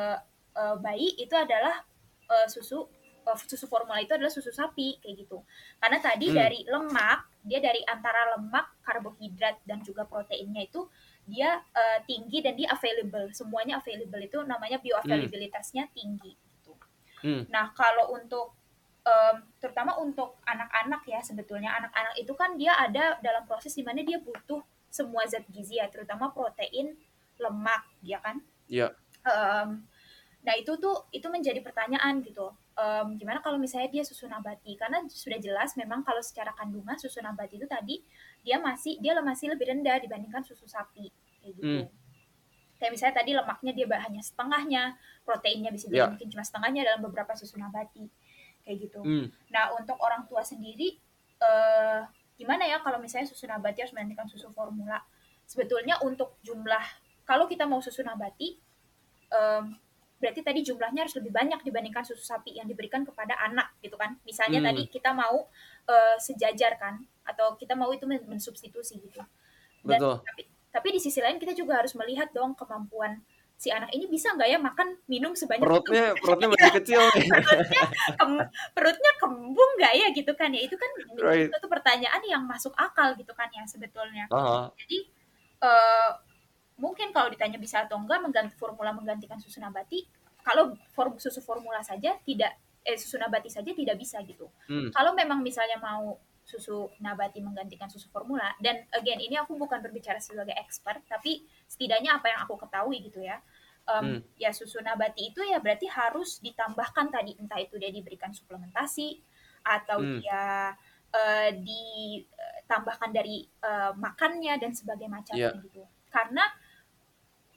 eh, bayi itu adalah eh, susu eh, susu formula itu adalah susu sapi kayak gitu. Karena tadi Hmm. dari lemak dia dari antara lemak, karbohidrat dan juga proteinnya itu dia eh, tinggi dan dia available. Semuanya available itu namanya bioavailabilitasnya tinggi gitu. Hmm. Nah, kalau untuk em, terutama untuk anak-anak ya sebetulnya anak-anak itu kan dia ada dalam proses di mana dia butuh semua zat gizi ya, terutama protein, lemak, ya kan? Iya. Em, nah itu tuh itu menjadi pertanyaan gitu. Em, gimana kalau misalnya dia susu nabati? Karena sudah jelas memang kalau secara kandungan susu nabati itu tadi dia masih dia masih lebih rendah dibandingkan susu sapi kayak gitu. Hmm. Kayak misalnya tadi lemaknya dia hanya setengahnya, proteinnya bisa Ya. mungkin cuma setengahnya dalam beberapa susu nabati kayak gitu. Hmm. Nah, untuk orang tua sendiri, eh, gimana ya kalau misalnya susu nabati harus menggantikan susu formula? Sebetulnya untuk jumlah, kalau kita mau susu nabati, em, berarti tadi jumlahnya harus lebih banyak dibandingkan susu sapi yang diberikan kepada anak gitu kan. Misalnya Hmm. tadi kita mau eh, sejajar kan, atau kita mau itu men- mensubstitusi gitu. Dan Betul. tapi, tapi di sisi lain kita juga harus melihat dong kemampuan si anak ini bisa nggak ya makan minum sebanyak itu Perutnya perutnya masih kecil perutnya kem- perutnya kembung nggak ya gitu kan ya itu kan Right. satu pertanyaan yang masuk akal gitu kan ya sebetulnya Aha. jadi eh, mungkin kalau ditanya bisa atau enggak mengganti formula menggantikan susu nabati kalau form susu formula saja tidak eh susu nabati saja tidak bisa gitu Hmm. kalau memang misalnya mau susu nabati menggantikan susu formula dan again ini aku bukan berbicara sebagai expert tapi setidaknya apa yang aku ketahui gitu ya Em, Hmm. ya susu nabati itu ya berarti harus ditambahkan tadi entah itu dia diberikan suplementasi atau Hmm. dia eh, ditambahkan dari eh, makannya dan sebagainya macamnya Iya. gitu karena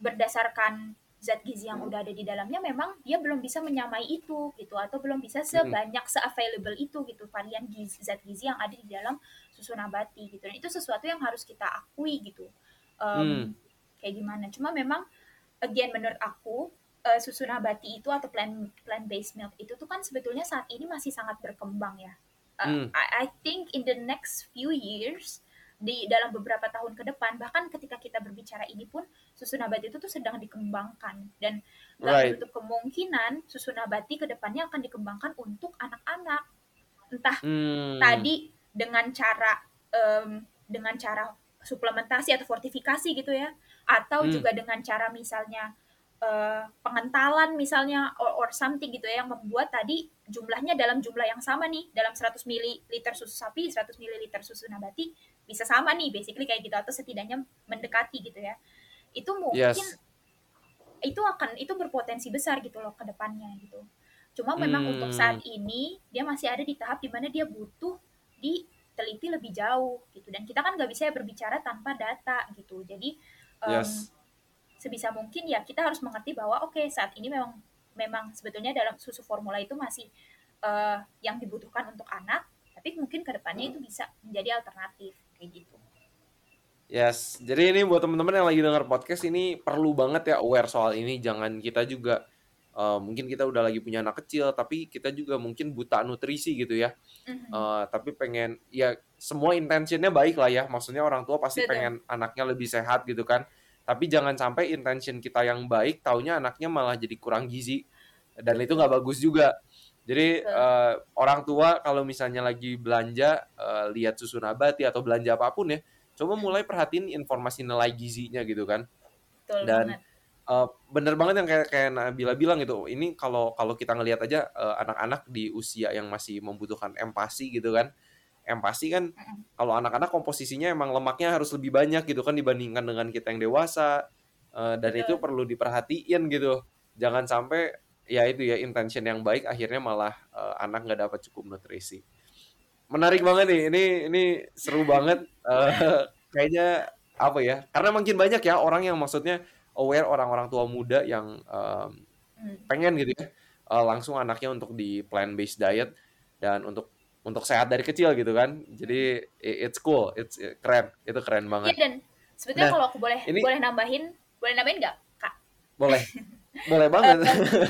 berdasarkan zat gizi yang udah ada di dalamnya memang dia belum bisa menyamai itu gitu. Atau belum bisa sebanyak se-available itu gitu. Varian gizi, zat gizi yang ada di dalam susu nabati gitu. Dan itu sesuatu yang harus kita akui gitu. Em, Hmm. kayak gimana. Cuma memang again menurut aku eh, susu nabati itu atau plant plant based milk itu tuh kan sebetulnya saat ini masih sangat berkembang ya. Eh, Hmm. I, I think in the next few years di dalam beberapa tahun ke depan bahkan ketika kita berbicara ini pun susu nabati itu tuh sedang dikembangkan dan nggak Right. menutup kemungkinan susu nabati ke depannya akan dikembangkan untuk anak-anak entah Hmm. tadi dengan cara em, dengan cara suplementasi atau fortifikasi gitu ya atau Hmm. juga dengan cara misalnya eh, pengentalan misalnya or, or something gitu ya yang membuat tadi jumlahnya dalam jumlah yang sama nih dalam 100 ml susu sapi 100 ml susu nabati bisa sama nih basically kayak gitu atau setidaknya mendekati gitu ya itu mungkin Yes. itu akan itu berpotensi besar gitu loh ke depannya gitu. Cuma memang Hmm. untuk saat ini dia masih ada di tahap di mana dia butuh diteliti lebih jauh gitu dan kita kan nggak bisa berbicara tanpa data gitu. Jadi em, Yes. sebisa mungkin ya kita harus mengerti bahwa oke saat ini memang memang sebetulnya dalam susu formula itu masih eh, yang dibutuhkan untuk anak, tapi mungkin ke depannya itu bisa menjadi alternatif kayak gitu. Yes, jadi ini buat teman-teman yang lagi dengar podcast ini perlu banget ya aware soal ini. Jangan kita juga eh, mungkin kita udah lagi punya anak kecil, tapi kita juga mungkin buta nutrisi gitu ya. Eh, tapi pengen ya semua intentionnya baik lah ya. Maksudnya orang tua pasti Betul. pengen anaknya lebih sehat gitu kan. tapi jangan sampai intention kita yang baik taunya anaknya malah jadi kurang gizi dan itu nggak bagus juga jadi uh, orang tua kalau misalnya lagi belanja uh, lihat susu nabati atau belanja apa pun ya coba mulai perhatiin informasi nilai gizinya gitu kan Betul dan banget. Uh, bener banget yang kayak kayak Nabila bilang gitu. Ini kalau kalau kita ngelihat aja uh, anak-anak di usia yang masih membutuhkan empati gitu kan. Empati kan kalau anak-anak komposisinya emang lemaknya harus lebih banyak gitu kan dibandingkan dengan kita yang dewasa. Uh, dan itu Betul. perlu diperhatiin gitu. Jangan sampai ya itu ya intention yang baik akhirnya malah uh, anak nggak dapat cukup nutrisi. Menarik banget nih. Ini ini seru banget. Uh, kayaknya apa ya? Karena makin banyak ya orang yang maksudnya aware orang-orang tua muda yang um, pengen gitu ya uh, langsung anaknya untuk di plant based diet dan untuk untuk sehat dari kecil gitu kan jadi it's cool it's it- keren itu keren banget dan sebetulnya Nah, kalau aku boleh ini- boleh nambahin, boleh nambahin nggak, Kak? boleh boleh banget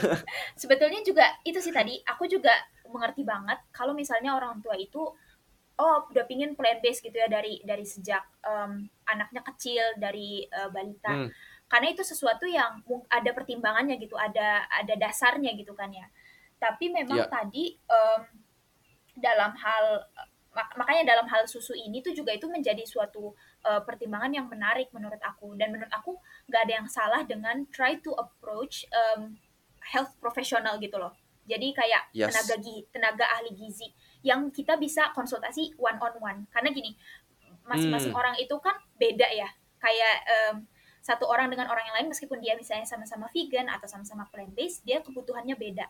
Sebetulnya juga itu sih tadi aku juga mengerti banget kalau misalnya orang tua itu oh udah pingin plant based gitu ya dari dari sejak em, anaknya kecil dari eh, balita. Hmm, Karena itu sesuatu yang ada pertimbangannya gitu, ada ada dasarnya gitu kan ya. Tapi memang Iya. tadi em, dalam hal mak- makanya dalam hal susu ini tuh juga itu menjadi suatu eh, pertimbangan yang menarik menurut aku dan menurut aku nggak ada yang salah dengan try to approach em, health professional gitu loh. Jadi kayak Yes. tenaga gi- tenaga ahli gizi yang kita bisa konsultasi one on one. Karena gini, masing-masing Hmm. orang itu kan beda ya. Kayak em, satu orang dengan orang yang lain meskipun dia misalnya sama-sama vegan atau sama-sama plant based, dia kebutuhannya beda.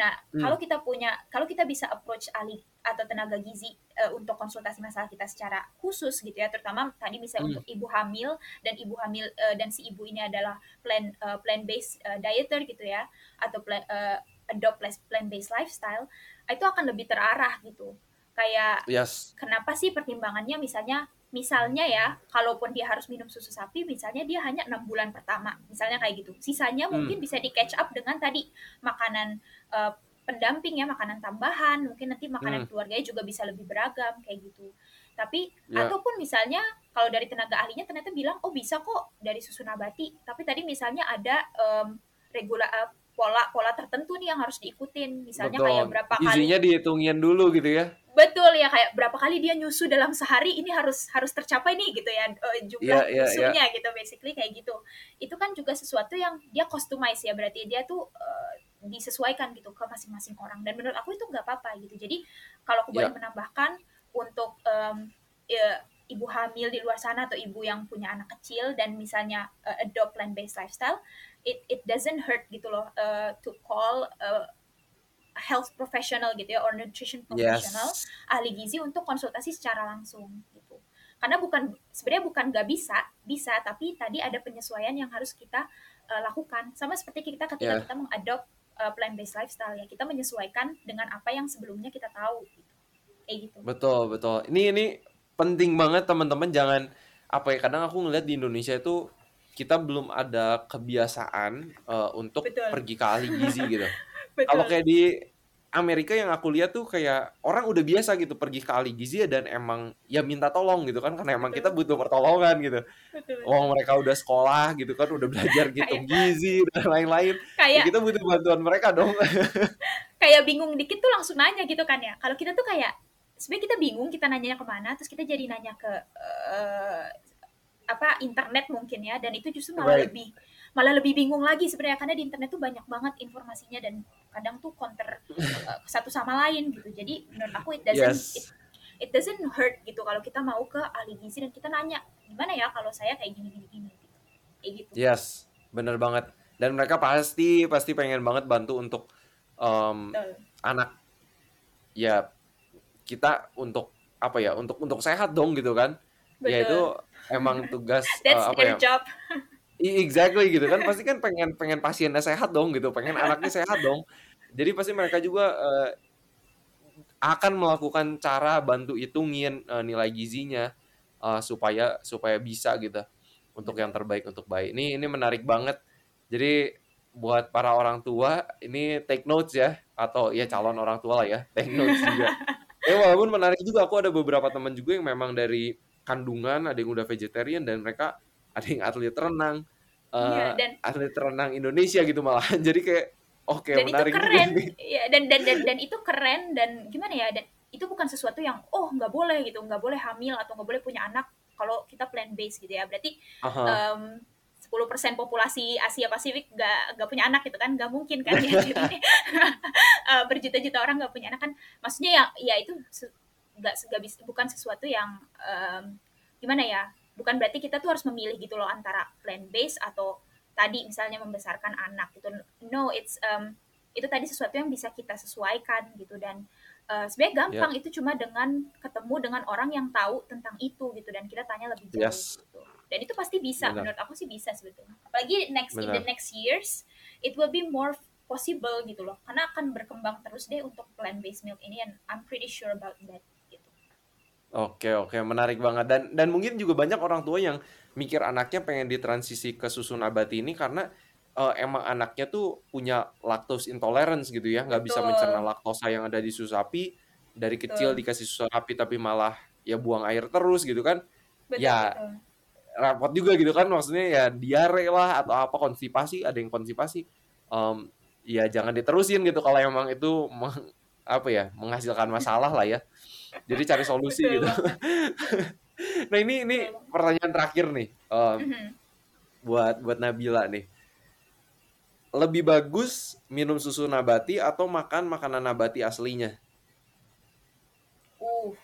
Nah, Hmm. kalau kita punya kalau kita bisa approach ahli atau tenaga gizi eh, untuk konsultasi masalah kita secara khusus gitu ya, terutama tadi misalnya Hmm. untuk ibu hamil dan ibu hamil eh, dan si ibu ini adalah plant eh, plant based dieter gitu ya atau plant, eh, adopt plant based lifestyle itu akan lebih terarah gitu. Kayak yes kenapa sih pertimbangannya misalnya misalnya ya kalaupun dia harus minum susu sapi misalnya dia hanya enam bulan pertama misalnya kayak gitu sisanya Hmm. mungkin bisa di catch up dengan tadi makanan eh, pendamping ya makanan tambahan mungkin nanti makanan Hmm. keluarganya juga bisa lebih beragam kayak gitu tapi Ya. ataupun misalnya kalau dari tenaga ahlinya ternyata bilang oh bisa kok dari susu nabati tapi tadi misalnya ada em, regula eh, pola pola tertentu nih yang harus diikutin misalnya kayak betul berapa kali gizinya dihitungin dulu gitu ya Betul ya kayak berapa kali dia nyusu dalam sehari ini harus harus tercapai nih gitu ya eh, jumlah Iya, iya, nyusunya gitu basically kayak gitu. Itu kan juga sesuatu yang dia customize ya berarti dia tuh eh, disesuaikan gitu ke masing-masing orang dan menurut aku itu nggak apa-apa gitu. Jadi kalau aku boleh Iya. menambahkan untuk em, ya, ibu hamil di luar sana atau ibu yang punya anak kecil dan misalnya eh, adopt plant based lifestyle, it it doesn't hurt gitu loh eh, to call eh, health professional gitu ya or nutrition professional yes ahli gizi untuk konsultasi secara langsung gitu. Karena bukan sebenarnya bukan nggak bisa, bisa tapi tadi ada penyesuaian yang harus kita uh, lakukan. Sama seperti kita ketika Yeah. kita mengadopt uh, plant based lifestyle ya, kita menyesuaikan dengan apa yang sebelumnya kita tahu gitu. Kayak gitu. betul betul ini ini penting banget teman-teman jangan apa ya kadang aku ngeliat di Indonesia itu kita belum ada kebiasaan uh, untuk Betul. pergi ke ahli gizi gitu Betul. Kalau kayak di Amerika yang aku lihat tuh kayak orang udah biasa gitu pergi ke ahli gizi ya dan emang ya minta tolong gitu kan karena emang kita butuh pertolongan gitu. Betul. Oh mereka udah sekolah gitu kan udah belajar gitu gizi dan lain-lain. Ya, Kayak kita butuh bantuan mereka dong. kayak bingung dikit tuh langsung nanya gitu kan ya. Kalau kita tuh kayak sebenarnya kita bingung kita nanyanya ke mana, terus kita jadi nanya ke eh, apa internet mungkin ya, dan itu justru malah Right. lebih malah lebih bingung lagi sebenarnya karena di internet tuh banyak banget informasinya dan kadang tuh counter eh, satu sama lain gitu. Jadi menurut aku it doesn't Yes. it, it doesn't hurt gitu kalau kita mau ke ahli gizi dan kita nanya gimana ya kalau saya kayak gini gini gini gitu. Kayak gitu. Yes, bener banget. Dan mereka pasti pasti pengen banget bantu untuk Betul. anak ya kita untuk apa ya untuk untuk sehat dong gitu kan. Ya itu Betul. Emang tugas eh, That's apa their ya? job. Exactly gitu kan. Pasti kan pengen pengen pasiennya sehat dong gitu. Pengen anaknya sehat dong. Jadi pasti mereka juga eh, akan melakukan cara bantu hitungin eh, nilai gizinya eh, supaya supaya bisa gitu. Untuk yang terbaik untuk bayi. Ini ini menarik banget. Jadi buat para orang tua ini take notes ya. Atau ya calon orang tua lah ya. Take notes juga. Ya walaupun menarik juga aku ada beberapa teman juga yang memang dari kandungan ada yang udah vegetarian dan mereka ada yang atlet renang, Iya, uh, dan atlet renang Indonesia gitu malah. Jadi kayak oke dan itu menarik juga keren nih. ya dan, dan dan dan itu keren dan gimana ya dan itu bukan sesuatu yang oh nggak boleh gitu nggak boleh hamil atau nggak boleh punya anak kalau kita plan base gitu ya berarti Aha. em, 10% populasi Asia Pasifik nggak nggak punya anak gitu kan nggak mungkin kan ya Jadi, eh, berjuta-juta orang nggak punya anak kan maksudnya ya ya itu nggak bukan sesuatu yang em, gimana ya bukan berarti kita tuh harus memilih gitu loh antara plan base atau tadi misalnya membesarkan anak gitu no it's um, itu tadi sesuatu yang bisa kita sesuaikan gitu dan uh, sebenarnya gampang itu cuma dengan ketemu dengan orang yang tahu tentang itu gitu dan kita tanya lebih jauh Yes. gitu. dan itu pasti bisa Benar. menurut aku sih bisa sebetulnya apalagi next in the Benar. next years it will be more possible gitu loh karena akan berkembang terus deh untuk plant based milk ini and I'm pretty sure about that Oke oke menarik banget. Dan dan mungkin juga banyak orang tua yang mikir anaknya pengen ditransisi ke susu nabati ini karena eh, emang anaknya tuh punya lactose intolerance gitu ya. Nggak bisa mencerna laktosa yang ada di susu sapi dari kecil Betul. dikasih susu sapi tapi malah ya buang air terus gitu kan. Betul Ya, betul. repot juga gitu kan. Maksudnya ya diare lah atau apa konstipasi ada yang konstipasi. Em, ya jangan diterusin gitu kalau emang itu meng- apa ya menghasilkan masalah lah ya jadi cari solusi Betul gitu. nah ini ini pertanyaan terakhir nih em, Mhm. buat buat Nabila nih. Lebih bagus minum susu nabati atau makan makanan nabati aslinya? Uh,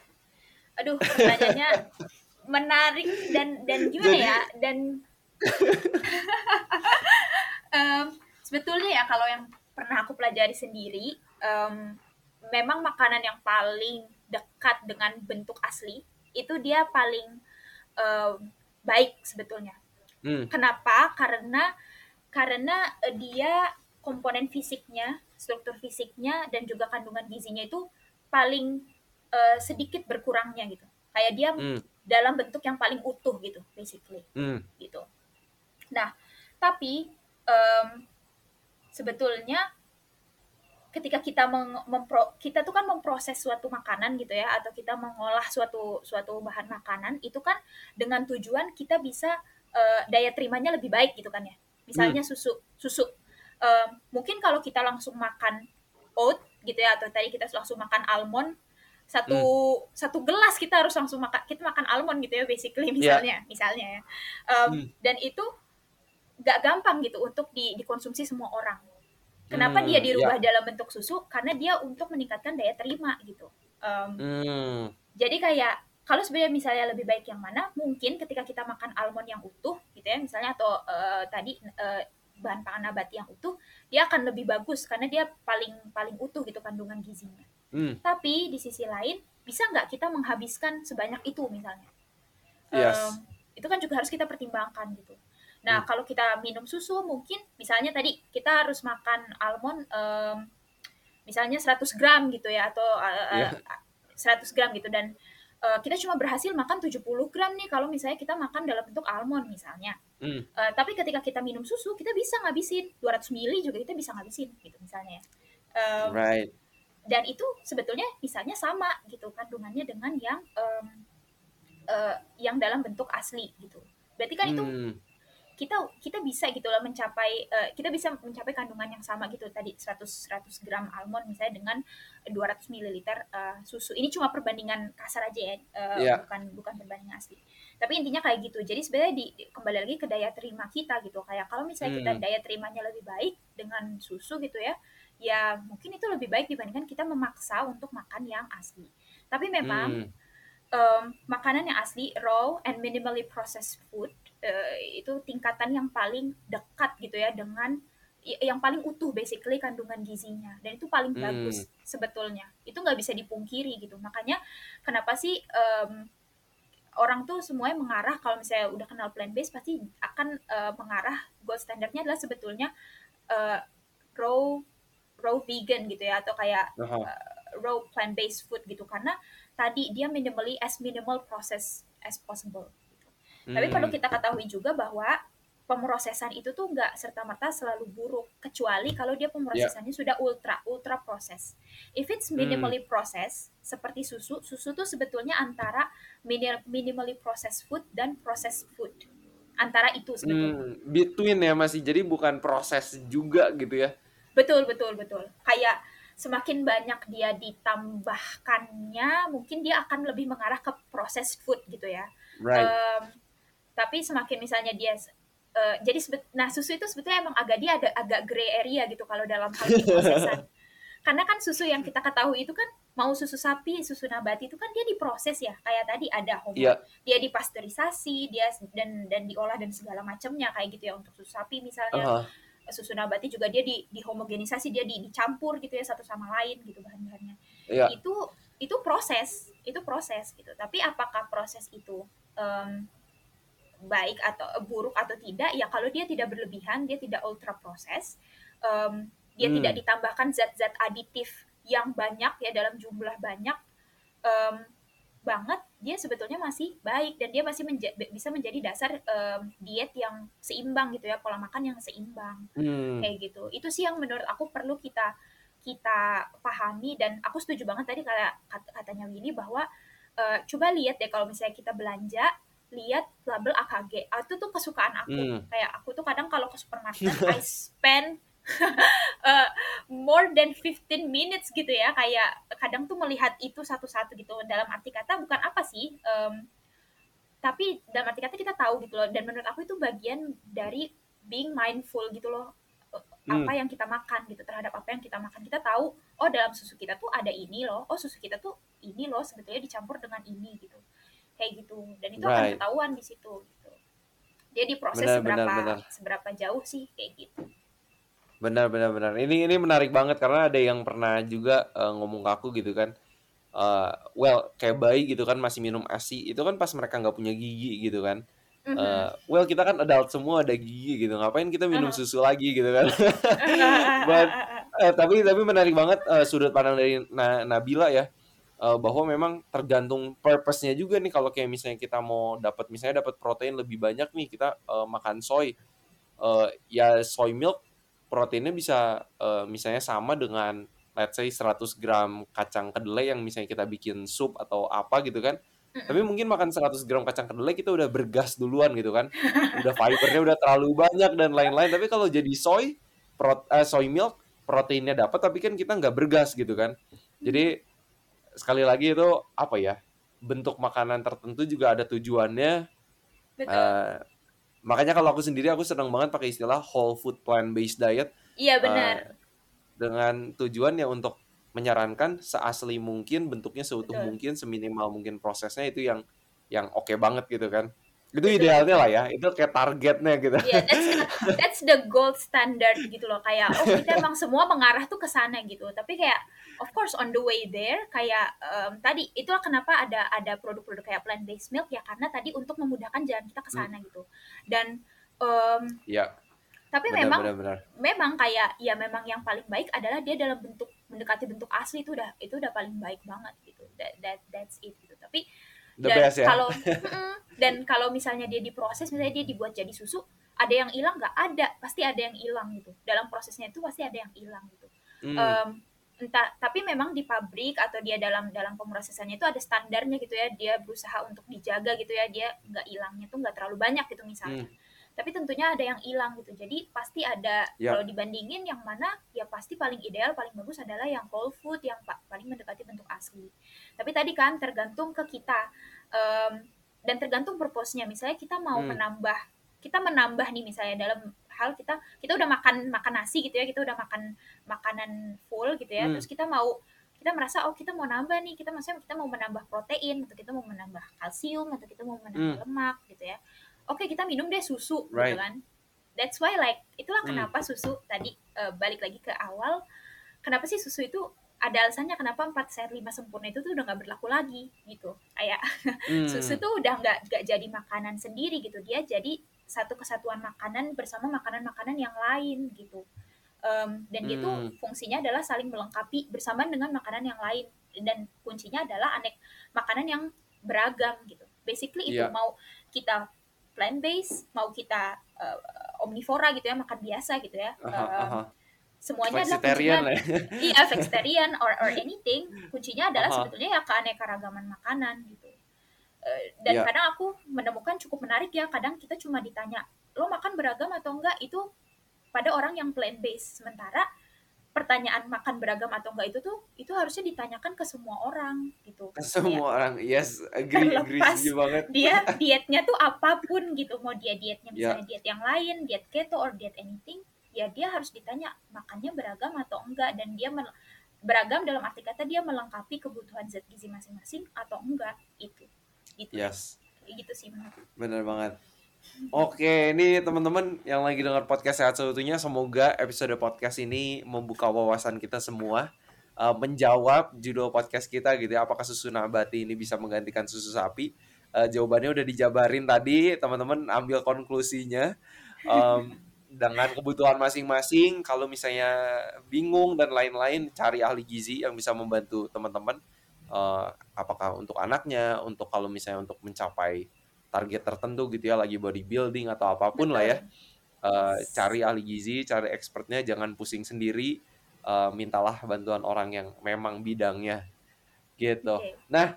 aduh pertanyaannya menarik dan dan gimana Jadi- ya dan Em, sebetulnya ya kalau yang pernah aku pelajari sendiri em, memang makanan yang paling dekat dengan bentuk asli itu dia paling em, baik sebetulnya hmm Kenapa? Karena karena eh, dia komponen fisiknya, struktur fisiknya dan juga kandungan gizinya itu paling eh, sedikit berkurangnya gitu. Kayak dia hmm dalam bentuk yang paling utuh gitu, basically hmm gitu. Nah, tapi em, sebetulnya ketika kita meng- mempro, kita tuh kan memproses suatu makanan gitu ya atau kita mengolah suatu suatu bahan makanan itu kan dengan tujuan kita bisa eh, daya terimanya lebih baik gitu kan ya. Misalnya susu susu. Em, mungkin kalau kita langsung makan oat gitu ya atau tadi kita langsung makan almond satu satu gelas kita harus langsung makan kita makan almond gitu ya basically misalnya misalnya ya. Em, Hmm. dan itu gak gampang gitu untuk di- dikonsumsi semua orang Kenapa Hmm, dia dirubah dalam bentuk susu? Karena dia untuk meningkatkan daya terima gitu. Em, hmm jadi kayak kalau sebenarnya misalnya lebih baik yang mana? Mungkin ketika kita makan almond yang utuh gitu ya, misalnya atau eh, tadi eh, bahan pangan nabati yang utuh, dia akan lebih bagus karena dia paling paling utuh gitu kandungan gizinya. hmm Tapi di sisi lain bisa nggak kita menghabiskan sebanyak itu misalnya? Yes. Em, itu kan juga harus kita pertimbangkan gitu. Nah, Hmm. kalau kita minum susu mungkin misalnya tadi kita harus makan almond em, misalnya 100 gram gitu ya atau Iya. eh, 100 gram gitu dan eh, kita cuma berhasil makan 70 gram nih kalau misalnya kita makan dalam bentuk almond misalnya. hmm Eh, tapi ketika kita minum susu kita bisa ngabisin 200 mili juga kita bisa ngabisin gitu misalnya. ya. Em, right dan itu sebetulnya misalnya sama gitu kandungannya dengan yang em, eh, yang dalam bentuk asli gitu. Berarti kan itu hmm kita kita bisa gitu loh mencapai eh, kita bisa mencapai kandungan yang sama gitu tadi 100 100 gram almond misalnya dengan 200 ml eh, susu. Ini cuma perbandingan kasar aja ya, eh, Iya. bukan bukan perbandingan asli. Tapi intinya kayak gitu. Jadi sebenarnya di, di- kembali lagi ke daya terima kita gitu. Kayak kalau misalnya kita Hmm. daya terimanya lebih baik dengan susu gitu ya, ya mungkin itu lebih baik dibandingkan kita memaksa untuk makan yang asli. Tapi memang hmm em, makanan yang asli raw and minimally processed food eh, itu tingkatan yang paling dekat gitu ya dengan yang paling utuh basically kandungan gizinya dan itu paling Hmm. bagus sebetulnya itu nggak bisa dipungkiri gitu makanya kenapa sih em, orang tuh semuanya mengarah kalau misalnya udah kenal plant based pasti akan eh, mengarah gold standardnya adalah sebetulnya eh, raw raw vegan gitu ya atau kayak Aha. raw plant based food gitu karena tadi dia minimally as minimal process as possible. Tapi Hmm. perlu kita ketahui juga bahwa pemrosesan itu tuh nggak serta merta selalu buruk kecuali kalau dia pemrosesannya sudah ultra ultra proses. If it's minimally processed seperti susu, susu tuh sebetulnya antara mini- minimally processed food dan processed food antara itu sebetulnya. Hmm, between ya masih jadi bukan proses juga gitu ya. Betul, betul, betul. Kayak semakin banyak dia ditambahkannya, mungkin dia akan lebih mengarah ke proses food gitu ya. Right. Um, tapi semakin misalnya dia uh, jadi sebet, nah susu itu sebetulnya emang agak dia ada agak gray area gitu kalau dalam hal prosesan. Karena kan susu yang kita ketahui itu kan mau susu sapi, susu nabati itu kan dia diproses ya. Kayak tadi ada homo, yeah. dia dipasteurisasi, dia dan dan diolah dan segala macamnya kayak gitu ya untuk susu sapi misalnya. Uh -huh. Susu nabati juga dia di dihomogenisasi, dia di, dicampur gitu ya satu sama lain gitu bahan-bahannya. Yeah. Itu itu proses, itu proses gitu. Tapi apakah proses itu um, baik atau buruk atau tidak? Ya kalau dia tidak berlebihan, dia tidak ultra proses. Um, dia hmm. tidak ditambahkan zat-zat aditif yang banyak ya dalam jumlah banyak um, banget dia sebetulnya masih baik dan dia masih menja bisa menjadi dasar um, diet yang seimbang gitu ya pola makan yang seimbang hmm. kayak gitu itu sih yang menurut aku perlu kita kita pahami dan aku setuju banget tadi kayak katanya Willy bahwa uh, coba lihat deh kalau misalnya kita belanja lihat label AKG itu tuh kesukaan aku. Hmm. kayak aku tuh kadang kalau ke supermarket I spend uh, more than 15 minutes gitu ya. Kayak kadang tuh melihat itu satu-satu gitu. Dalam arti kata bukan apa sih um, tapi dalam arti kata kita tahu gitu loh. Dan menurut aku itu bagian dari being mindful gitu loh hmm. apa yang kita makan gitu. Terhadap apa yang kita makan. Kita tahu oh dalam susu kita tuh ada ini loh. Oh susu kita tuh ini loh sebetulnya dicampur dengan ini gitu kayak gitu dan itu right. akan ketahuan di situ gitu dia diproses benar, seberapa benar, benar. seberapa jauh sih kayak gitu Benar benar benar. Ini ini menarik banget karena ada yang pernah juga uh, ngomong ke aku gitu kan. Uh, well, kayak bayi gitu kan masih minum ASI. Itu kan pas mereka nggak punya gigi gitu kan. Uh, well, kita kan adult semua ada gigi gitu. Ngapain kita minum uh-huh. susu lagi gitu kan. But, uh, tapi tapi menarik banget uh, sudut pandang dari Na Nabila ya. Uh, bahwa memang tergantung purpose-nya juga nih kalau kayak misalnya kita mau dapat misalnya dapat protein lebih banyak nih kita uh, makan soy. Uh, ya soy milk proteinnya bisa uh, misalnya sama dengan let's say 100 gram kacang kedelai yang misalnya kita bikin sup atau apa gitu kan. Tapi mungkin makan 100 gram kacang kedelai kita udah bergas duluan gitu kan. udah fibernya udah terlalu banyak dan lain-lain. Tapi kalau jadi soy, pro, uh, soy milk, proteinnya dapat tapi kan kita nggak bergas gitu kan. Jadi sekali lagi itu apa ya? Bentuk makanan tertentu juga ada tujuannya. Betul. Uh, makanya kalau aku sendiri aku senang banget pakai istilah whole food plant based diet iya benar uh, dengan tujuannya untuk menyarankan seasli mungkin bentuknya seutuh Betul. mungkin seminimal mungkin prosesnya itu yang yang oke okay banget gitu kan itu idealnya lah ya. Itu kayak targetnya gitu. Yeah, that's, that's the gold standard gitu loh. Kayak oh kita emang semua mengarah tuh ke sana gitu. Tapi kayak of course on the way there kayak um, tadi itulah kenapa ada ada produk-produk kayak plant based milk ya karena tadi untuk memudahkan jalan kita ke sana hmm. gitu. Dan um, ya tapi benar, memang benar, benar. memang kayak ya memang yang paling baik adalah dia dalam bentuk mendekati bentuk asli itu udah itu udah paling baik banget gitu. That, that that's it gitu. Tapi The dan best, ya? kalau dan kalau misalnya dia diproses misalnya dia dibuat jadi susu ada yang hilang? Nggak ada. Pasti ada yang hilang gitu. Dalam prosesnya itu pasti ada yang hilang gitu. Hmm. um, entah tapi memang di pabrik atau dia dalam dalam pemrosesannya itu ada standarnya gitu ya. Dia berusaha untuk dijaga gitu ya. Dia nggak hilangnya tuh nggak terlalu banyak gitu misalnya. Hmm. Tapi tentunya ada yang hilang gitu jadi pasti ada ya. kalau dibandingin yang mana ya pasti paling ideal paling bagus adalah yang whole food yang paling mendekati bentuk asli tapi tadi kan tergantung ke kita um, dan tergantung purpose-nya misalnya kita mau hmm. menambah kita menambah nih misalnya dalam hal kita kita udah makan makan nasi gitu ya kita udah makan makanan full gitu ya hmm. terus kita mau kita merasa oh kita mau nambah nih kita maksudnya kita mau menambah protein atau kita mau menambah kalsium atau kita mau menambah hmm. lemak gitu ya oke kita minum deh susu gitu right. gitu kan that's why like itulah hmm. kenapa susu tadi uh, balik lagi ke awal kenapa sih susu itu ada alasannya kenapa empat sehat lima sempurna itu tuh udah nggak berlaku lagi gitu kayak hmm. susu tuh udah nggak nggak jadi makanan sendiri gitu dia jadi satu kesatuan makanan bersama makanan-makanan yang lain gitu um, dan hmm. itu fungsinya adalah saling melengkapi bersama dengan makanan yang lain dan kuncinya adalah anek makanan yang beragam gitu basically itu yeah. mau kita plant based mau kita uh, omnivora gitu ya makan biasa gitu ya. Uh, uh, semuanya adalah kuncinya. ya. iya vegetarian or or anything. Kuncinya adalah -huh. sebetulnya ya keanekaragaman makanan gitu. Uh, dan Iya. kadang aku menemukan cukup menarik ya kadang kita cuma ditanya lo makan beragam atau enggak? Itu pada orang yang plant based sementara pertanyaan makan beragam atau enggak itu tuh itu harusnya ditanyakan ke semua orang gitu Ke semua orang, yes, agree, agree, Terlepas setuju banget. dia dietnya tuh apa pun gitu mau dia dietnya Ya. misalnya diet yang lain diet keto or diet anything ya dia harus ditanya makannya beragam atau enggak dan dia beragam dalam arti kata dia melengkapi kebutuhan zat gizi masing-masing atau enggak itu gitu. Yes, gitu sih bener banget. Oke, ini teman-teman yang lagi dengar podcast sehat seutuhnya, semoga episode podcast ini membuka wawasan kita semua, eh, menjawab judul podcast kita gitu ya, apakah susu nabati ini bisa menggantikan susu sapi? Eh, jawabannya udah dijabarin tadi, teman-teman ambil konklusinya. Em, dengan kebutuhan masing-masing, kalau misalnya bingung dan lain-lain, cari ahli gizi yang bisa membantu teman-teman. Eh, apakah untuk anaknya, untuk kalau misalnya untuk mencapai target tertentu gitu ya, lagi bodybuilding atau apa pun lah ya. Eh, cari ahli gizi, cari expertnya, jangan pusing sendiri. Eh, mintalah bantuan orang yang memang bidangnya gitu. Oke. Nah,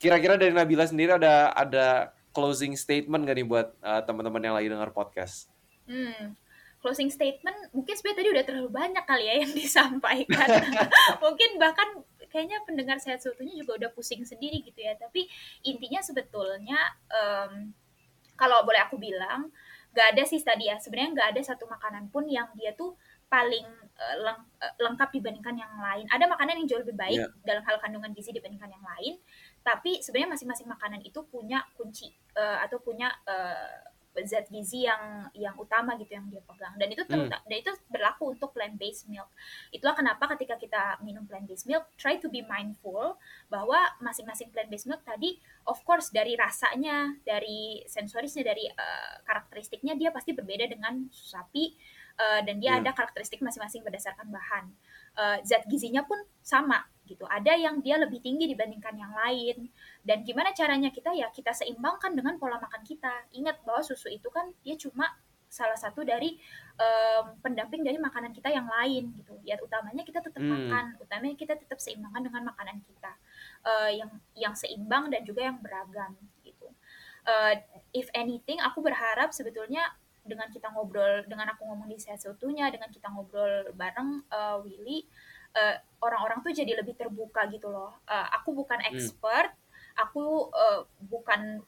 kira-kira dari Nabila sendiri ada ada closing statement gak nih buat eh, teman-teman yang lagi dengar podcast? Hmm, closing statement mungkin sebenarnya tadi udah terlalu banyak kali ya yang disampaikan. mungkin bahkan kayaknya pendengar sehat seutuhnya juga udah pusing sendiri gitu ya. Tapi intinya sebetulnya em, kalau boleh aku bilang nggak ada sih tadi ya sebenarnya nggak ada satu makanan pun yang dia tuh paling eh, leng- eh, lengkap dibandingkan yang lain. Ada makanan yang jauh lebih baik Iya. dalam hal kandungan gizi dibandingkan yang lain, tapi sebenarnya masing-masing makanan itu punya kunci eh, atau punya eh, zat gizi yang yang utama gitu yang dia pegang dan itu Hmm. dan itu berlaku untuk plant based milk. Itulah kenapa ketika kita minum plant based milk try to be mindful bahwa masing-masing plant based milk tadi of course dari rasanya, dari sensorisnya, dari eh, karakteristiknya dia pasti berbeda dengan susu sapi eh, dan dia Hmm. ada karakteristik masing-masing berdasarkan bahan. Eh, zat gizinya pun sama gitu. Ada yang dia lebih tinggi dibandingkan yang lain. Dan gimana caranya kita ya kita seimbangkan dengan pola makan kita. Ingat bahwa susu itu kan dia cuma salah satu dari em, pendamping dari makanan kita yang lain gitu. Ya utamanya kita tetap Hmm. makan, utamanya kita tetap seimbangkan dengan makanan kita Eh, yang yang seimbang dan juga yang beragam gitu. Eh, if anything, aku berharap sebetulnya dengan kita ngobrol, dengan aku ngomong di sehat seutuhnya, dengan kita ngobrol bareng eh, Willy, orang-orang tuh jadi lebih terbuka gitu loh. Eh, aku bukan expert, aku eh, bukan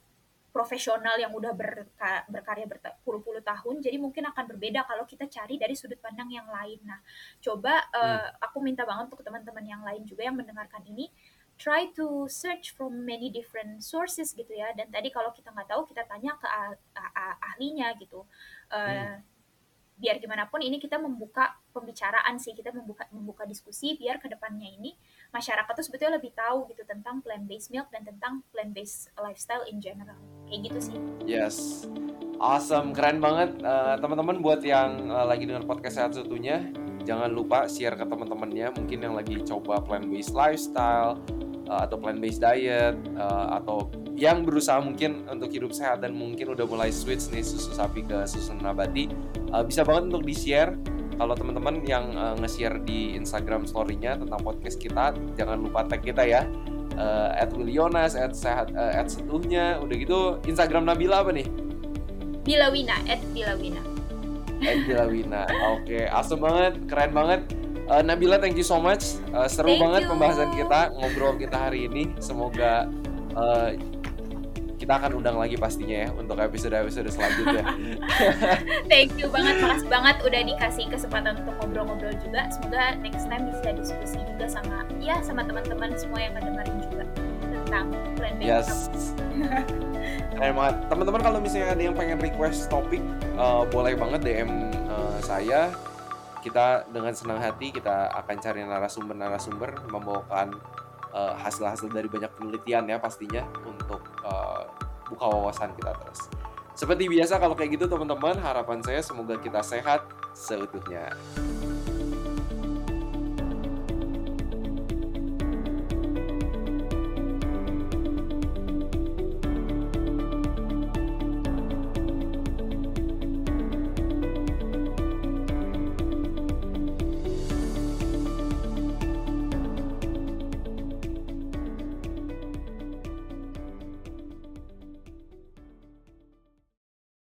profesional yang udah berka- berkarya berpuluh-puluh tahun, jadi mungkin akan berbeda kalau kita cari dari sudut pandang yang lain. Nah, coba eh, aku minta banget untuk teman-teman yang lain juga yang mendengarkan ini, try to search from many different sources gitu ya. Dan tadi kalau kita nggak tahu, kita tanya ke ah- ah- ah- ahlinya gitu. Eh, Biar gimana pun ini kita membuka pembicaraan sih, kita membuka membuka diskusi biar ke depannya ini masyarakat tuh sebetulnya lebih tahu gitu tentang plant based milk dan tentang plant based lifestyle in general. Kayak gitu sih. Yes. Awesome, keren banget. Eh, teman-teman buat yang eh, lagi dengar podcast sehat seutuhnya, jangan lupa share ke teman-temannya mungkin yang lagi coba plant based lifestyle eh, atau plant based diet eh, atau yang berusaha mungkin untuk hidup sehat dan mungkin udah mulai switch nih susu sapi ke susu nabati. Eh, bisa banget untuk di-share kalau teman-teman yang eh, nge-share di Instagram story-nya tentang podcast kita, jangan lupa tag kita ya. Eh, at Wilionas, at sehat, eh, at setuhnya, udah gitu Instagram Nabila apa nih? Bilawina, at Bilawina. Angela Wina. Oke, awesome banget, keren banget. Eh, Nabila, thank you so much. Eh, seru Thank banget you. pembahasan kita, ngobrol kita hari ini. Semoga eh, kita akan undang lagi pastinya ya untuk episode-episode selanjutnya. Thank you banget, makasih banget udah dikasih kesempatan untuk ngobrol-ngobrol juga. Semoga next time bisa diskusi juga sama ya sama teman-teman semua yang ngedengerin juga tentang based yes. Keren banget. Teman-teman kalau misalnya ada yang pengen request topik, eh, boleh banget DM eh, saya. Kita dengan senang hati kita akan cari narasumber-narasumber membawakan eh, hasil-hasil dari banyak penelitian ya pastinya untuk eh, buka wawasan kita terus. Seperti biasa kalau kayak gitu teman-teman, harapan saya semoga kita sehat seutuhnya.